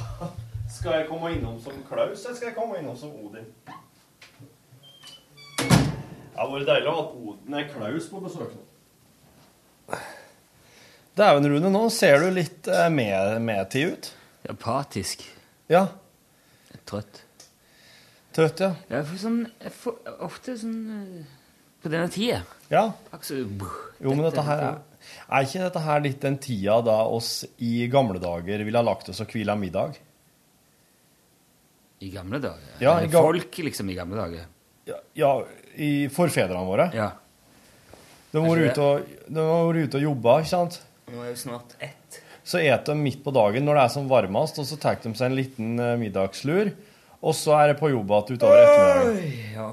skal jeg komme innom som Klaus, eller skal jeg komme innom som Odin? Det hadde vært deilig å ha Odin, og Klaus på besøk nå. Dæven, Rune, nå ser du litt eh, med- medtid ut. Apatisk. Ja. Trøtt. Trøtt, ja. Jeg får sånn jeg får ofte sånn eh, På denne tida. Ja. Jo, men dette her er Er ikke dette her litt den tida da oss i gamle dager ville ha lagt oss og hvila middag? I gamle dager? Ja, i ga Folk liksom i gamle dager? Ja, ja i forfedrene våre. Ja. De Kanskje vært ute og, de ute og jobba, ikke sant? Nå er jo snart ett. Så et de midt på dagen når det er som varmest, og så tar de seg en liten eh, middagslur, og så er det på jobb igjen utover ettermiddagen. Ja.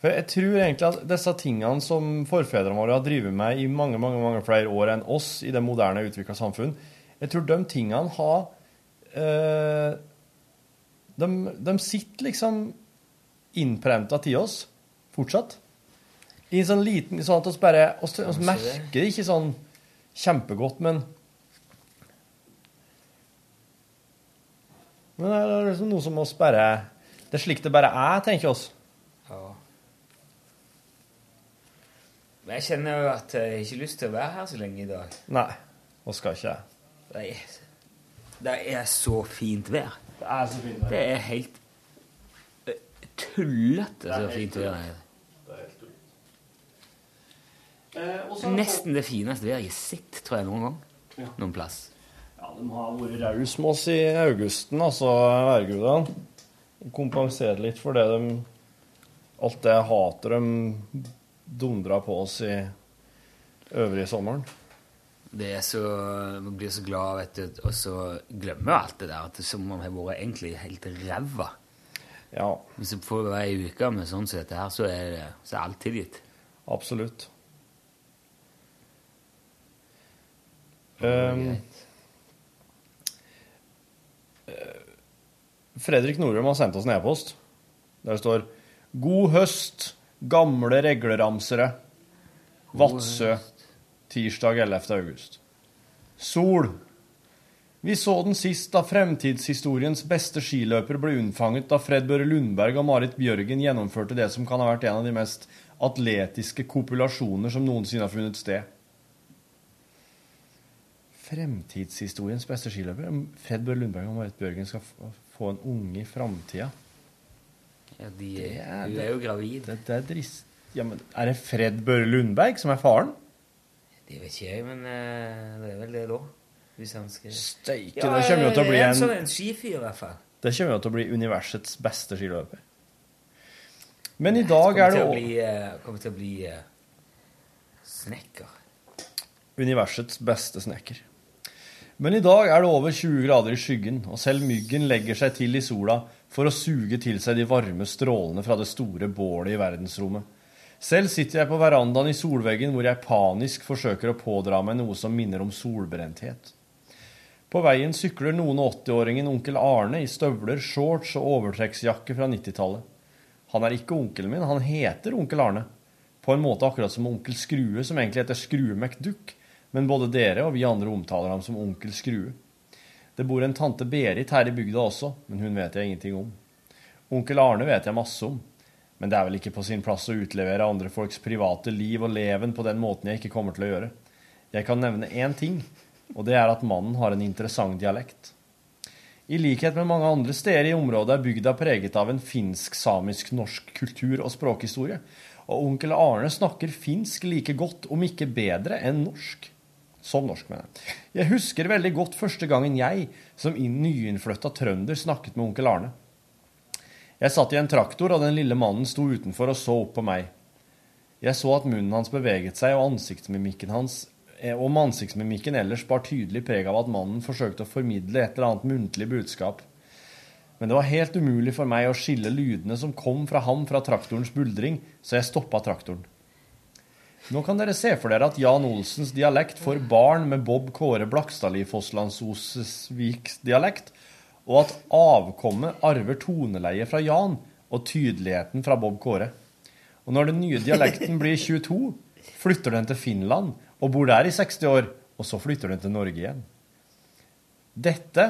For jeg tror egentlig at disse tingene som forfedrene våre har drevet med i mange mange, mange flere år enn oss i det moderne utvikla samfunn, jeg tror de tingene har eh, de, de sitter liksom innprenta til oss fortsatt. I en sånn liten Sånn at oss bare oss, oss merker det ikke sånn kjempegodt, men Men det er liksom noe som oss bare Det er slik det bare er, tenker oss. Men jeg kjenner jo at jeg har ikke lyst til å være her så lenge i dag. Nei, og skal ikke. Det er, det er så fint vær. Det er så fint vær. Det er helt eh, tullete så fint vær. er. Nesten det fineste været jeg har sett, tror jeg, noen gang. Ja. Noen plass. Ja, de har vært raus med oss i augusten, altså, værgudene. Kompensert litt for det de Alt det hatet de dundra på oss i øvrige sommeren. Det er så, Man blir så glad, vet du, og så glemmer alt det der. At det som om har vært egentlig helt ræva. Ja, Hvis du får ei uke med sånn som dette her, så er det så er alt tilgitt. absolutt. Um. Fredrik Norum har sendt oss en e-post der det står 'God høst, gamle regleramsere'. Vadsø, tirsdag 11. august. Sol. Vi så den sist da fremtidshistoriens beste skiløper ble unnfanget da Fred Børre Lundberg og Marit Bjørgen gjennomførte det som kan ha vært en av de mest atletiske kopulasjoner som noensinne har funnet sted. Fremtidshistoriens beste skiløper? Fred Børre Lundberg og Marit Bjørgen skal få en unge i framtida? Ja, de, er hun er jo gravid. Det, det er drist... Ja, men er det Fred Børre Lundberg som er faren? Det vet ikke jeg, men eh, det er vel det, da. Hvis han skal Steike, det kommer jo til å bli en en sånn en skifyr, i hvert fall. Det kommer jo til å bli universets beste skiløper. Men i dag er Kommer det til å òg bli, eh, kommer til å bli uh, snekker. universets beste snekker. Men i dag er det over 20 grader i skyggen, og selv myggen legger seg til i sola for å suge til seg de varme strålene fra det store bålet i verdensrommet. Selv sitter jeg på verandaen i solveggen hvor jeg panisk forsøker å pådra meg noe som minner om solbrenthet. På veien sykler noen og 80-åringen onkel Arne i støvler, shorts og overtrekksjakke fra 90-tallet. Han er ikke onkelen min, han heter onkel Arne. På en måte akkurat som onkel Skrue, som egentlig heter Skrue McDuck, men både dere og vi andre omtaler ham som onkel Skrue. Det bor en tante Berit her i bygda også, men hun vet jeg ingenting om. Onkel Arne vet jeg masse om, men det er vel ikke på sin plass å utlevere andre folks private liv og leven på den måten jeg ikke kommer til å gjøre. Jeg kan nevne én ting, og det er at mannen har en interessant dialekt. I likhet med mange andre steder i området er bygda preget av en finsk-samisk-norsk kultur og språkhistorie, og onkel Arne snakker finsk like godt, om ikke bedre, enn norsk. Som norsk, mener jeg. Jeg husker veldig godt første gangen jeg, som inn- nyinnflytta trønder, snakket med onkel Arne. Jeg satt i en traktor, og den lille mannen sto utenfor og så opp på meg. Jeg så at munnen hans beveget seg, og ansiktsmimikken hans eh, om ansiktsmimikken ellers bar tydelig preg av at mannen forsøkte å formidle et eller annet muntlig budskap. Men det var helt umulig for meg å skille lydene som kom fra ham fra traktorens buldring, så jeg stoppa traktoren. Nå kan dere se for dere at Jan Olsens dialekt får barn med Bob Kåre Blakstadli Fosslandsosviks dialekt, og at avkommet arver toneleie fra Jan og tydeligheten fra Bob Kåre. Og når den nye dialekten blir 22, flytter den til Finland og bor der i 60 år, og så flytter den til Norge igjen. Dette,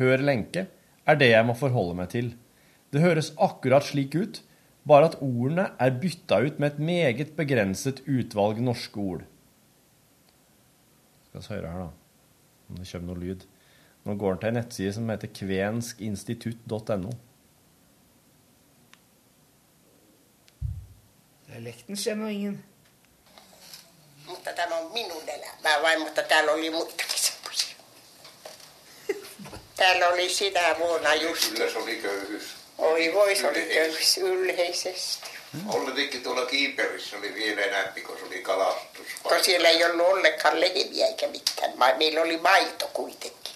hør lenke, er det jeg må forholde meg til. Det høres akkurat slik ut, bare at ordene er bytta ut med et meget begrenset utvalg norske ord. Skal vi høre her, da, om det kommer noe lyd. Nå går den til en nettside som heter kvenskinstitutt.no. Dialekten kjenner ingen. Täällä oli sinä vuonna just. Kyllä se oli köyhyys. Oi voi, se oli köyhyys ylheisesti. Olli teki tuolla Kiiperissä oli vielä enemmän, kun se oli kalastus. Kun siellä ei ollut ollenkaan lehmiä eikä mitään. Meillä oli maito kuitenkin.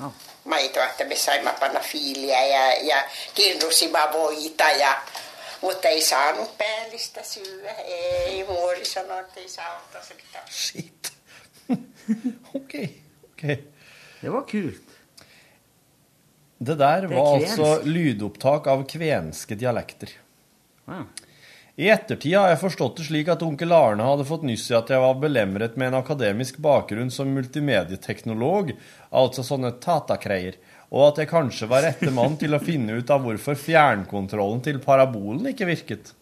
Wow. Maitoa, että me saimme panna fiiliä ja, ja kirnusimme voita. Ja, mutta ei saanut päällistä syödä. Ei, muori sanoi, että ei saa ottaa se pitää. Shit. OK. ok. Det var kult. Det der er var kvensk. altså lydopptak av kvenske dialekter. Wow. I ettertid har jeg forstått det slik at onkel Arne hadde fått nyss i at jeg var belemret med en akademisk bakgrunn som multimedieteknolog, altså sånne tatakreier, og at jeg kanskje var rette mann til å finne ut av hvorfor fjernkontrollen til parabolen ikke virket.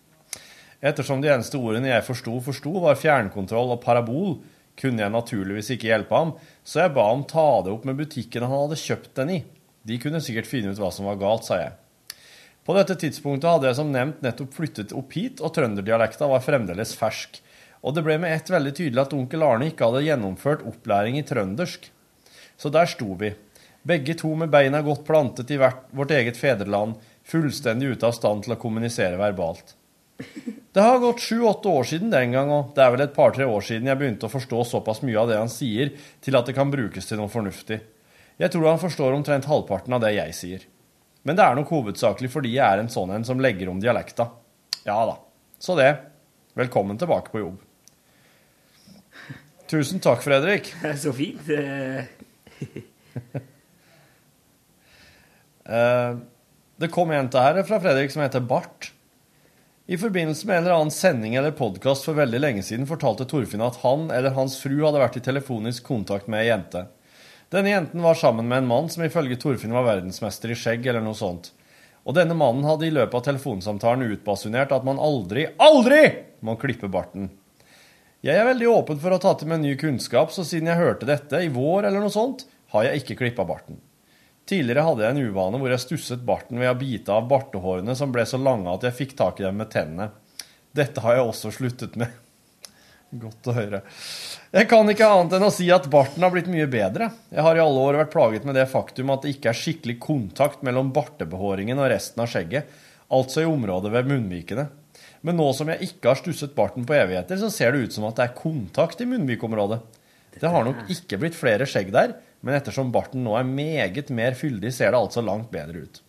Ettersom de eneste ordene jeg forsto, forsto, var fjernkontroll og parabol, kunne jeg naturligvis ikke hjelpe ham, så jeg ba ham ta det opp med butikken han hadde kjøpt den i. De kunne sikkert finne ut hva som var galt, sa jeg. På dette tidspunktet hadde jeg som nevnt nettopp flyttet opp hit, og trønderdialekta var fremdeles fersk. Og det ble med ett veldig tydelig at onkel Arne ikke hadde gjennomført opplæring i trøndersk. Så der sto vi, begge to med beina godt plantet i vårt eget fedreland, fullstendig ute av stand til å kommunisere verbalt. Det har gått sju-åtte år siden den gang, og det er vel et par-tre år siden jeg begynte å forstå såpass mye av det han sier, til at det kan brukes til noe fornuftig. Jeg tror han forstår omtrent halvparten av det jeg sier. Men det er nok hovedsakelig fordi jeg er en sånn en som legger om dialekta. Ja da. Så det. Velkommen tilbake på jobb. Tusen takk, Fredrik. Så fint. Eh, Det kom en til her fra Fredrik som heter Bart. I forbindelse med en eller annen sending eller podkast for veldig lenge siden fortalte Torfinn at han eller hans fru hadde vært i telefonisk kontakt med ei jente. Denne jenten var sammen med en mann som ifølge Torfinn var verdensmester i skjegg eller noe sånt. Og denne mannen hadde i løpet av telefonsamtalen utbasunert at man aldri, aldri må klippe barten. Jeg er veldig åpen for å ta til meg ny kunnskap, så siden jeg hørte dette i vår eller noe sånt, har jeg ikke klippa barten. Tidligere hadde jeg en uvane hvor jeg stusset barten ved å bite av bartehårene som ble så lange at jeg fikk tak i dem med tennene. Dette har jeg også sluttet med. Godt å høre. Jeg kan ikke annet enn å si at barten har blitt mye bedre. Jeg har i alle år vært plaget med det faktum at det ikke er skikkelig kontakt mellom bartebehåringen og resten av skjegget, altså i området ved munnvikene. Men nå som jeg ikke har stusset barten på evigheter, så ser det ut som at det er kontakt i munnvikområdet. Det har nok ikke blitt flere skjegg der, men ettersom barten nå er meget mer fyldig, ser det altså langt bedre ut.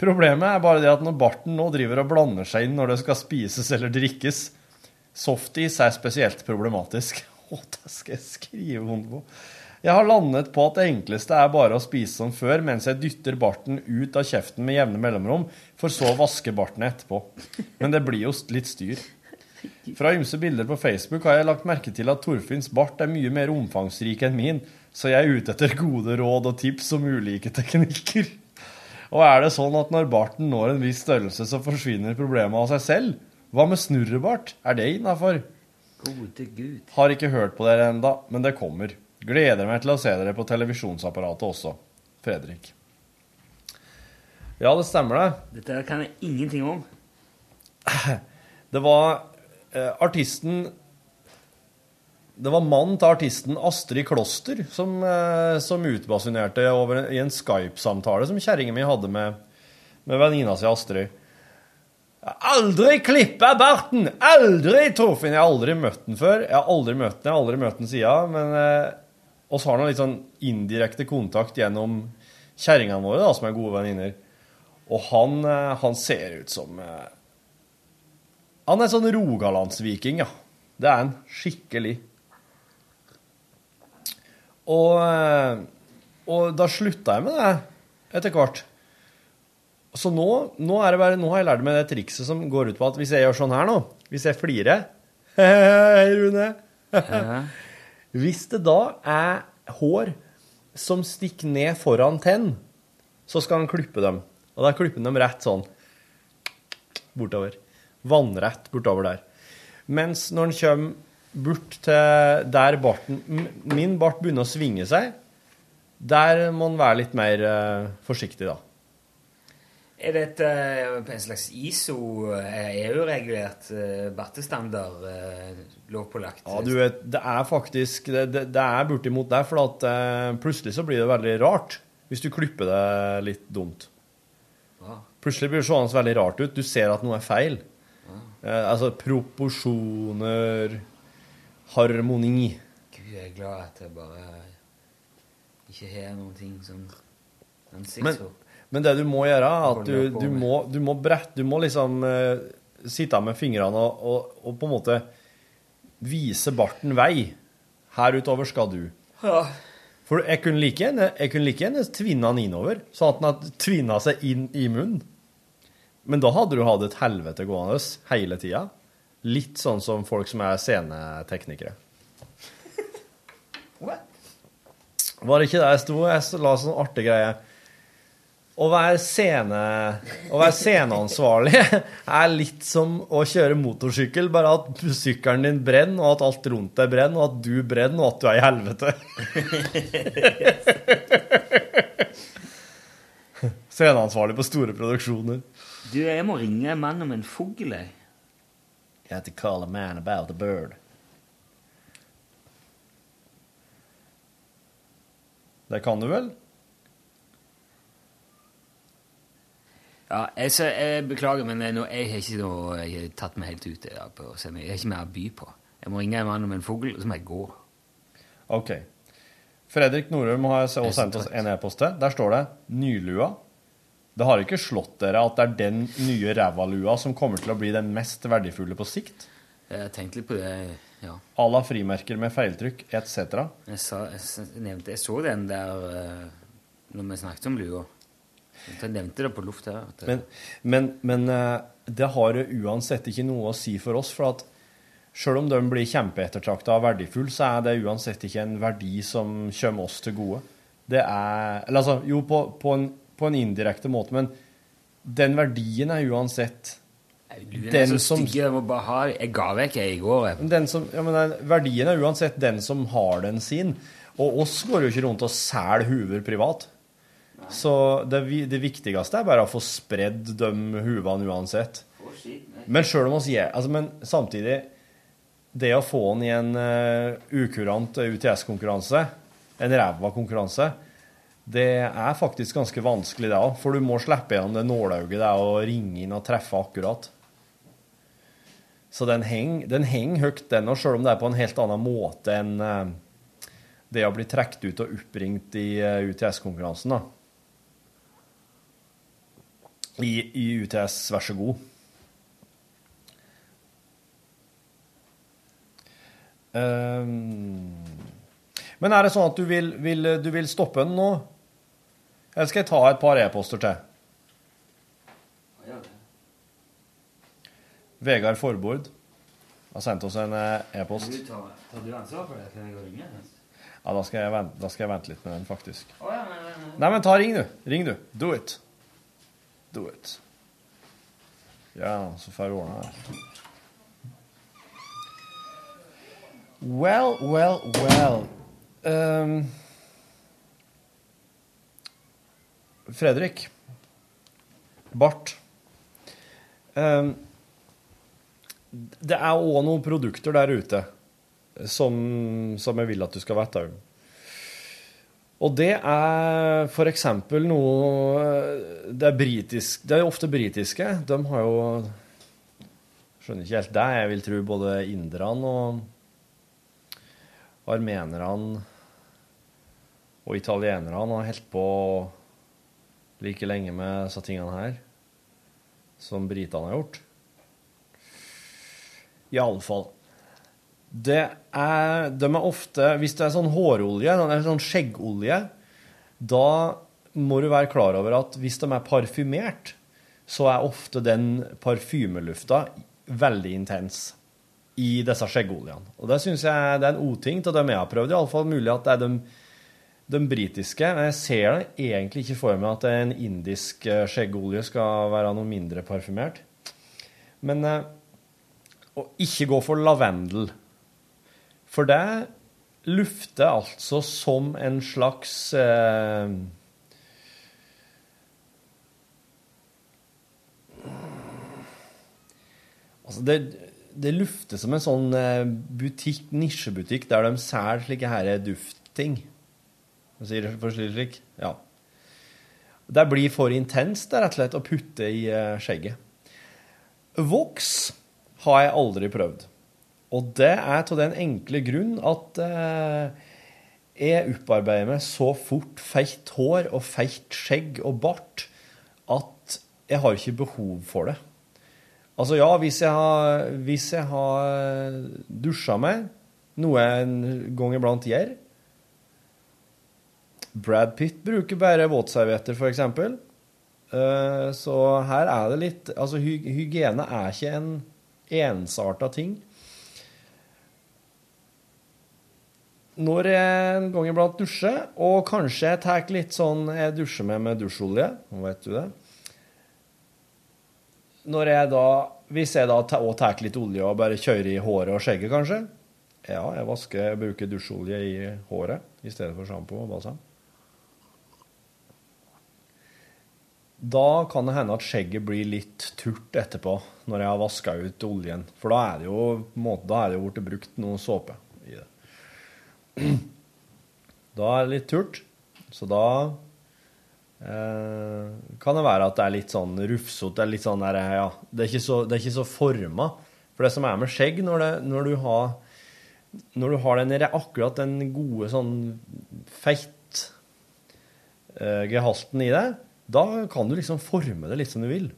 Problemet er bare det at når barten nå driver og blander seg inn når det skal spises eller drikkes, softis er spesielt problematisk. Å, det skal jeg skrive under på. Jeg har landet på at det enkleste er bare å spise som før, mens jeg dytter barten ut av kjeften med jevne mellomrom, for så å vaske barten etterpå. Men det blir jo litt styr. Fra ymse bilder på Facebook har jeg lagt merke til at Torfinns bart er mye mer omfangsrik enn min, så jeg er ute etter gode råd og tips om ulike teknikker. Og er det sånn at når barten når en viss størrelse, så forsvinner problemet av seg selv? Hva med snurrebart? Er det innafor? Gode gud. Har ikke hørt på dere enda, men det kommer. Gleder meg til å se dere på televisjonsapparatet også. Fredrik. Ja, det stemmer det. Dette kan jeg ingenting om. Det var eh, artisten Det var mannen til artisten Astrid Kloster som, eh, som utbasunerte over, i en Skype-samtale som kjerringa mi hadde med, med venninna si Astrid. Aldri klippa barten! Aldri! Torfinn, jeg har aldri møtt den før. Jeg har aldri møtt den, jeg har aldri møtt den siden, men eh, oss har nå litt sånn indirekte kontakt gjennom kjerringene våre, da, som er gode venninner. Og han, eh, han ser ut som eh, Han er sånn rogalandsviking, ja. Det er han skikkelig. Og, eh, og da slutta jeg med det etter hvert. Så nå, nå, er det bare, nå har jeg lært meg det trikset som går ut på at hvis jeg gjør sånn her nå, hvis jeg flirer Hei, Rune. Hvis det da er hår som stikker ned foran tenn, så skal han klippe dem. Og da klipper han dem rett sånn bortover. Vannrett bortover der. Mens når han kommer bort til der barten Min bart begynner å svinge seg. Der må han være litt mer uh, forsiktig, da. Er dette eh, en slags ISO, eh, EU-regulert battestandard bartestandard, eh, lovpålagt? Ja, du vet, det er faktisk Det, det, det er bortimot der, for at eh, plutselig så blir det veldig rart hvis du klipper det litt dumt. Ah. Plutselig blir det sånn veldig rart ut. Du ser at noe er feil. Eh, altså proporsjoner, harmoni. Gud, jeg er glad at jeg bare ikke har noen ting som ansiktshår. Men det du må gjøre, er at du, du, må, du må brette Du må liksom uh, sitte med fingrene og, og, og på en måte vise barten vei. Her utover skal du. Ja. For jeg kunne like gjerne, jeg kunne like gjerne tvinna den innover, sånn at den hadde tvinna seg inn i munnen. Men da hadde du hatt et helvete gående hele tida. Litt sånn som folk som er sceneteknikere. Var det ikke det jeg sto? Jeg la sånn artig greie. Å være, scene, å være sceneansvarlig er litt som å kjøre motorsykkel, bare at sykkelen din brenner, og at alt rundt deg brenner, og at du brenner, og at du er i helvete. Sceneansvarlig på store produksjoner. Du, jeg må ringe en mann om en fugl, jeg. You have to call a man about a bird. Det kan du vel? Ja, jeg, så, jeg beklager, men jeg, jeg har ikke noe, jeg har tatt meg helt ut i dag på. Jeg har ikke mer å by på. Jeg må ringe en mann om en fugl, og så må jeg gå. Ok. Fredrik Norum har også sendt oss en e-post til. Der står det 'nylua'. Det har ikke slått dere at det er den nye rævalua som kommer til å bli den mest verdifulle på sikt? Jeg tenkte litt på det, ja. À la frimerker med feiltrykk etc. Jeg, sa, jeg, jeg nevnte, jeg så den der eh, når vi snakket om lua. Jeg nevnte det på luft her. det- Men, men, men eh, det har uansett ikke noe å si for oss, for at selv om de blir kjempeettertrakta og verdifulle, så er det uansett ikke en verdi som kommer oss til gode. Det er Eller altså, jo, på, på, en, på en indirekte måte, men den verdien er uansett er den så som- jeg må bare ha. Jeg ga vekk jeg i går. Jeg. den som, ja, men den- Verdien er uansett den som har den sin. Og oss går jo ikke rundt og selger huver privat. Så det, det viktigste er bare å få spredd de huvene uansett. Men sjøl om oss gjør altså, Men samtidig Det å få den i en uh, ukurant UTS-konkurranse, en ræva konkurranse, det er faktisk ganske vanskelig, det òg. For du må slippe gjennom det nålauget det er å ringe inn og treffe akkurat. Så den henger heng høyt, den òg, sjøl om det er på en helt annen måte enn eh, det å bli trukket ut og oppringt i eh, UTS-konkurransen, da. I, I UTS, vær så god. Um, men er det sånn at du vil, vil, du vil stoppe den nå? Eller skal jeg ta et par e-poster til? Vegard Forbord har sendt oss en eh, e-post. Tar, tar du ansvar for det? Kan jeg gå og ringe? Ja, da skal, jeg vente, da skal jeg vente litt med den, faktisk. Oh, ja, men, men, men. Nei, men ta ring, du. Ring, du. Do it. Do it. Ja, så får jeg ordna det. Well, well, well. Um, Fredrik. Bart. Um, det er òg noen produkter der ute som, som jeg vil at du skal vite om. Og det er eksempel noe Det er britisk Det er ofte britiske. De har jo Skjønner ikke helt det. Jeg vil tro både inderne og armenerne og italienerne har holdt på like lenge med disse tingene her som britene har gjort. I alle fall. Det er, de er ofte Hvis det er sånn hårolje, eller sånn skjeggolje, da må du være klar over at hvis de er parfymert, så er ofte den parfymelufta veldig intens i disse skjeggoljene. Og det syns jeg det er en uting til dem jeg har prøvd. Iallfall mulig at det er de, de britiske. Men jeg ser det egentlig ikke for meg at en indisk eh, skjeggolje skal være noe mindre parfymert. Men å ikke gå for lavendel. For det lufter altså som en slags eh, Altså, det, det lufter som en sånn eh, butikk, nisjebutikk, der de selger slike her duftting. Jeg sier for slik. Ja. Det blir for intenst, rett og slett, å putte i eh, skjegget. Voks har jeg aldri prøvd. Og det er av den enkle grunn at eh, jeg opparbeider meg så fort feit hår og feit skjegg og bart at jeg har ikke behov for det. Altså ja, hvis jeg har, hvis jeg har dusja meg, noe jeg en gang iblant gjør Brad Pitt bruker bare våtservietter, for eksempel. Eh, Så her er det litt Altså, hy hygiene er ikke en ensarta ting. Når jeg en gang iblant dusjer, og kanskje jeg tar litt sånn Jeg dusjer med med dusjolje, nå vet du det. Når jeg da Hvis jeg da òg tar litt olje og bare kjører i håret og skjegget, kanskje Ja, jeg vasker Jeg bruker dusjolje i håret i stedet for sjampo og balsam. Da kan det hende at skjegget blir litt turt etterpå, når jeg har vaska ut oljen. For da er det jo, på en måte, da er det jo blitt brukt noe såpe. Da er det litt turt, så da eh, kan det være at det er litt sånn rufsete, litt sånn ja, det er ikke så, det er ikke så forma. For det som er med skjegg, når, det, når du har når du har den, akkurat den gode sånn feit eh, i deg, da kan du liksom forme det litt som du vil.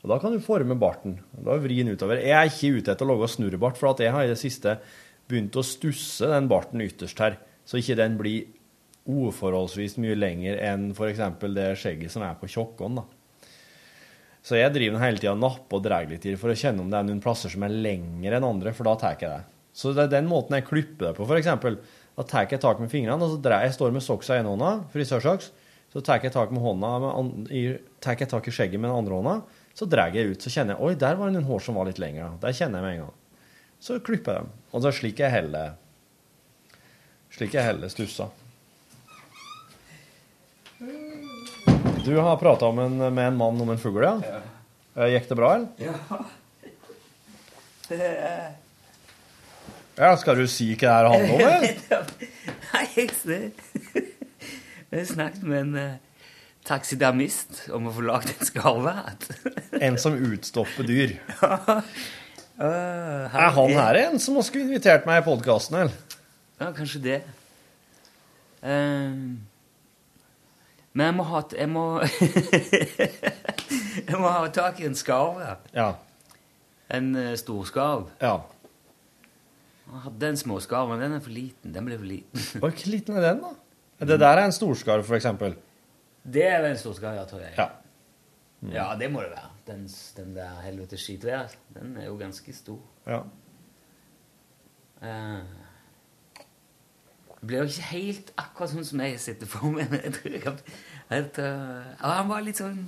Og da kan du forme barten. Da vri den utover. Jeg er ikke ute etter å lage snurrebart, for jeg har i det siste begynt å stusse den barten ytterst her, så ikke den blir uforholdsvis mye lenger enn f.eks. det skjegget som er på tjokkånd. da. Så jeg driver den hele tida og napper og drar litt i det for å kjenne om det er noen plasser som er lengre enn andre, for da tar jeg det. Så det er den måten jeg klipper det på, f.eks. Da tar jeg tak med fingrene, og så drar jeg står med soksa i ene hånda, frisørsaks, så tar jeg tak med hånda, med i, tar jeg tak i skjegget med den andre hånda, så drar jeg ut, så kjenner jeg, oi, der var det noen hår som var litt lengre. Der kjenner jeg med en gang. Så klipper jeg dem. Og så slik jeg heller, slik jeg heller stussa. Du har prata med en mann om en fugl, ja? Eh, Gikk det bra, eller? Ja. Ja, skal du si hva det her handler om, eller? Nei, jeg ser Jeg snakket med en uh, taxidermist om å få lagd en skarve. En som utstopper dyr. Uh, Er han her en som skulle invitert meg i podkasten, eller? Ja, kanskje det. Uh, men jeg må ha Jeg må Jeg må ha tak i en skarv. Ja. En uh, storskarv. Ja. Jeg hadde en småskarv, men den er for liten. Den ble for liten. Hvor liten er den, da? Det der er en storskarv, for eksempel. Det er en storskarv, ja, tror jeg. Ja. Ja, det må det være. Den, den der helvete skitvær, den er jo ganske stor. Ja. Uh, det ble jo ikke helt akkurat sånn som jeg sitter for meg. men Jeg tror jeg at, eh, han var litt sånn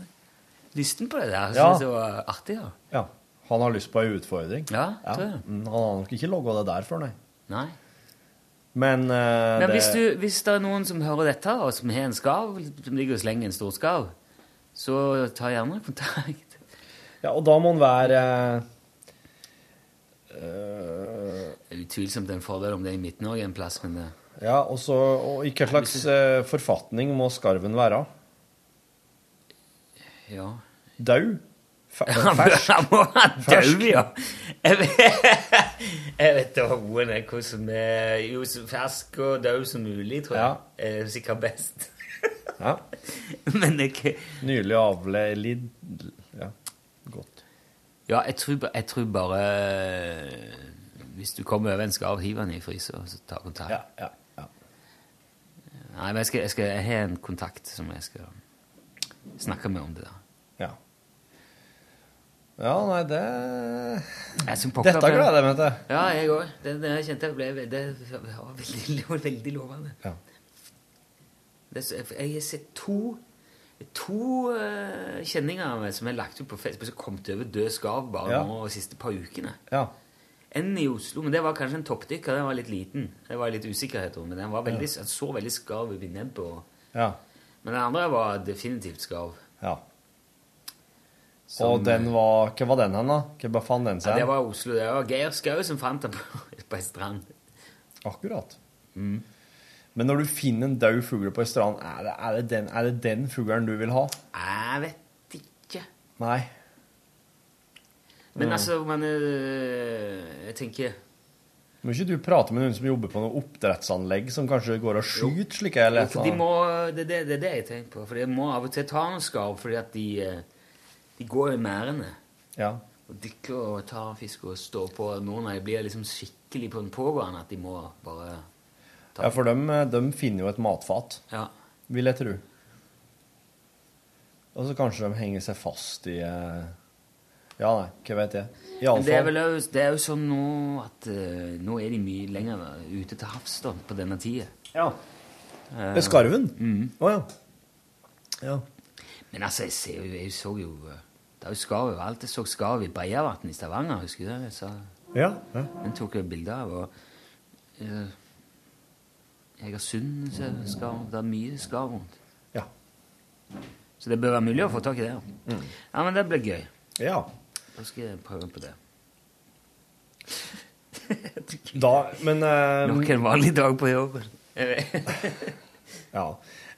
lysten på det der. Jeg Ja. synes det var artig. da. ja. Han har lyst på ei utfordring. Ja, tror jeg. Mm, Han har nok ikke logga det der før, nei. Nei. Men, uh, Men det, hvis, du, hvis det er noen som hører dette, og som har en skarv, som ligger og slenger en stor skarv, så ta gjerne kontakt. Ja, og da må han være uh, Det utvilsomt en fordel om det er i Midt-Norge en plass, men eh, Ja, også, Og i hva slags uh, forfatning må skarven være? ja. Dau? Fersk? Ja, han må Fersk. død, ja. Jeg vet, da roen er hva som er jo så fersk og død som mulig, tror jeg. Er sikkert best. Ja. Men det er ikke Nylig Ja, godt. Ja, jeg tror, jeg tror bare eh, Hvis du kommer over en skarv, hiv den i fryser, og så ta kontakt. Ja, ja, ja. Nei, men jeg, skal, jeg, skal, jeg har en kontakt som jeg skal snakke med om det der. Ja. Ja, nei, det pokker Dette gleder jeg meg til. Ja, jeg òg. Det, det jeg kjente jeg ble det var veldig, veldig lovende. Ja. Det, jeg har sett to To eh, kjenninger av meg som er lagt ut på Facebook, som kom til over død skarv bare Ja. nå de siste par ukene. Ja. En i Oslo, men det var kanskje en toppdykker. Den var litt liten. Det var litt usikkerhet om, men den var veldig, den så veldig skarv ut i nebbet. og- Ja. Men den andre var definitivt skarv. ja. Som- Og den var Hva var den hen, da? Hva fant den Ja, det var Oslo. Det var Geir Skau som fant den på, på ei strand. Akkurat. Mm. Men når du finner en død fugl på ei strand, er det, er, det den, er det den fuglen du vil ha? Jeg vet ikke. Nei. Men Mm. altså, men øh, Jeg tenker Må ikke du prate med noen som jobber på noe oppdrettsanlegg, som kanskje går og skyter slike eller jo, for de må, det, det, det er det jeg tenker på. For de må av og til ta noen skarv, fordi at de, eh, de går i merdene. Ja. Og dykker og tar fisk og står på. Noen av dem blir liksom skikkelig på den pågående at de må bare ja, for de, de finner jo et matfat, Ja. vil jeg tro. Og så kanskje de henger seg fast i eh, Ja, nei, hva vet jeg. I alle det er vel det er jo sånn nå at eh, nå er de mye lenger ute til havs da, på denne tida. Ja. Eh, Med skarven? mhm. oh, ja. Ja. Men altså, jeg, ser jo, jeg så jo eh, Det er jo skarv overalt. Jeg så skarv i Breiavatn i Stavanger, husker du det? Sa, Ja, ja. Den tok jeg bilde av. og eh, Egersund har sunn, det. Det er mye skar rundt. Ja. Så det bør være mulig å få tak i det. Mm. Ja, men det blir gøy. Ja. Da skal jeg prøve på det. Da, men eh, Nok en vanlig dag på jobben. Ja.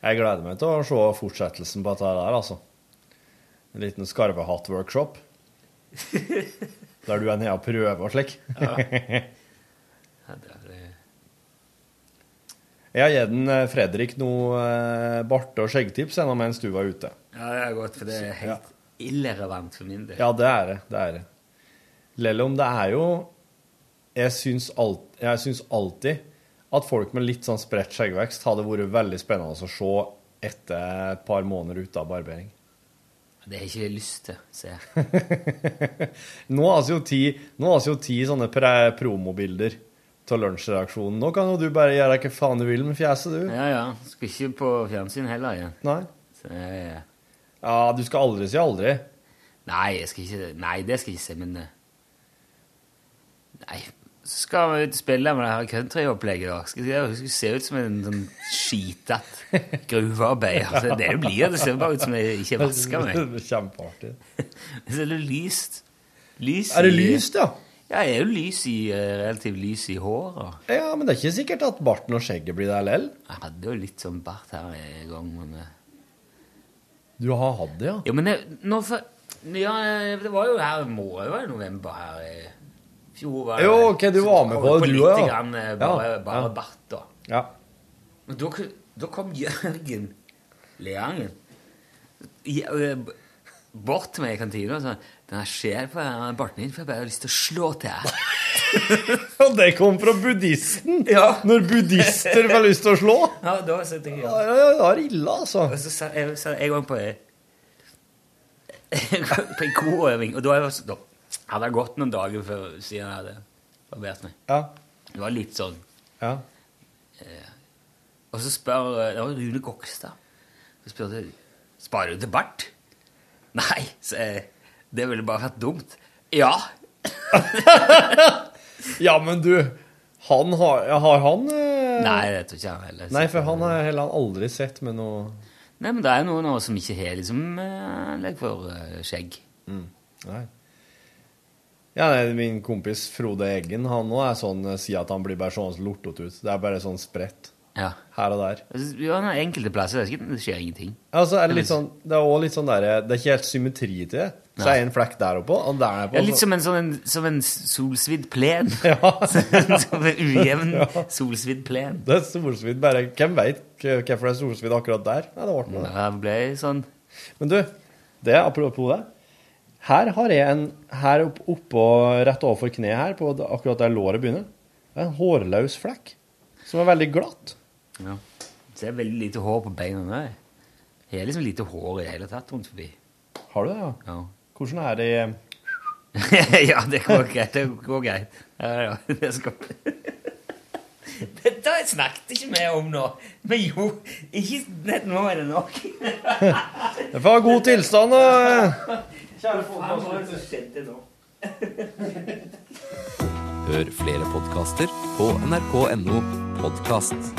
Jeg gleder meg til å se fortsettelsen på dette der, altså. En liten skarvehatt-workshop. Der du er nede og prøver og slik. Ja. Ja, det er, eh, Jeg har gitt en, eh, Fredrik noe eh, barte- og skjeggtips ennå mens du var ute. ja, det er godt, for det er helt irrelevant for min del. Ja, det er det. Det er det. Lell om det er jo Jeg syns, alt, jeg syns alltid at folk med litt sånn spredt skjeggvekst hadde vært veldig spennende å se etter et par måneder ute av barbering. Det har ikke jeg lyst til, ser jeg. Nå har vi jo ti, nå har vi jo ti sånne promobilder av lunsjreaksjonen. Nå kan jo du bare gjøre hva faen du vil med fjeset, du. Ja, ja. Skal ikke på fjernsyn heller igjen. Nei. Så ja. Ja, du skal aldri si aldri. nei, jeg skal ikke, nei, det skal jeg ikke si, men eh, Nei, så skal vi ut og spille med det her countryopplegget. da. Skal jeg skal se ut som en sånn skitete gruvearbeider. Altså, det blir det. ser bare ut som jeg ikke vasker meg. Kjempeartig. Så er det lyst. Lys Er det lyst, ja? Jeg er jo lys i, eh, relativt lys i håret. Ja, men det er ikke sikkert at barten og skjegget blir der lell. Jeg hadde jo litt sånn bart her en gang, men eh, Du har hatt det, ja? Ja, men det, nå for, ja, det var jo her må jo være i november her i fjor. Var det Jo, ok, du var med på det, du òg. ja. Eh, bare Ja, bare ja. bart, da. Ja. Men da, da kom Jørgen Leangen bort til meg i kantina og sa Den jeg ser på den barten din, for jeg bare har lyst til å slå til. Og det kom fra buddhisten! Når buddhister får lyst til å slå! Ja, da setter jeg Ja, ja, ja, det ille, altså. Og så sa jeg, sa jeg gang på på en koøving, og da, jeg- da hadde jeg gått noen dager før siden jeg hadde barbert meg. Ja. Det var litt sånn. Ja. Eh, og så spør Det var Rune Gokstad. Så spurte jeg Sparer du til bart? Nei, sa jeg. Det ville bare vært dumt. Ja. Ja, men du Han har, har han eh, Nei, det tror ikke han heller. Nei, for han har heller aldri sett med noe Nei, men det er noen av oss som ikke har liksom eh, anlegg for eh, skjegg. Nei. Ja, nei, Min kompis Frode Eggen han òg er sånn, eh, sier at han blir bare sånn lortete ut. Det er bare sånn spredt Ja. her og der. Altså, Ja, er enkelte plasser det, er det skjer ingenting. Altså, er det, litt sånn, det er også litt sånn der, det er ikke helt symmetri til det. Så er det en flekk der oppe, og der nede. Ja, litt som en sånn en, som en solsvidd plen. Ja. som en ujevn Ja. solsvidd plen. Det er solsvidd, bare Hvem veit hvorfor det er solsvidd akkurat der? Nei, det ble. Det ble sånn Men du, det apropos det. Her har jeg en Her opp, oppå rett overfor kneet her, på akkurat der låret begynner, det er en hårløs flekk som er veldig glatt. Ja. Så det er veldig lite hår på beina. Jeg har liksom lite hår i det hele tatt rundt forbi. Har du det, ja? Ja. Hvordan er det i ja, det går greit. Det går greit. Ja, ja, det skal... Dette snakket ikke vi om nå. Men jo, ikke nå er det nok. Det får ha god tilstand da. Kjære som skjedde nå? Hør flere podkaster på nrk.no podkast.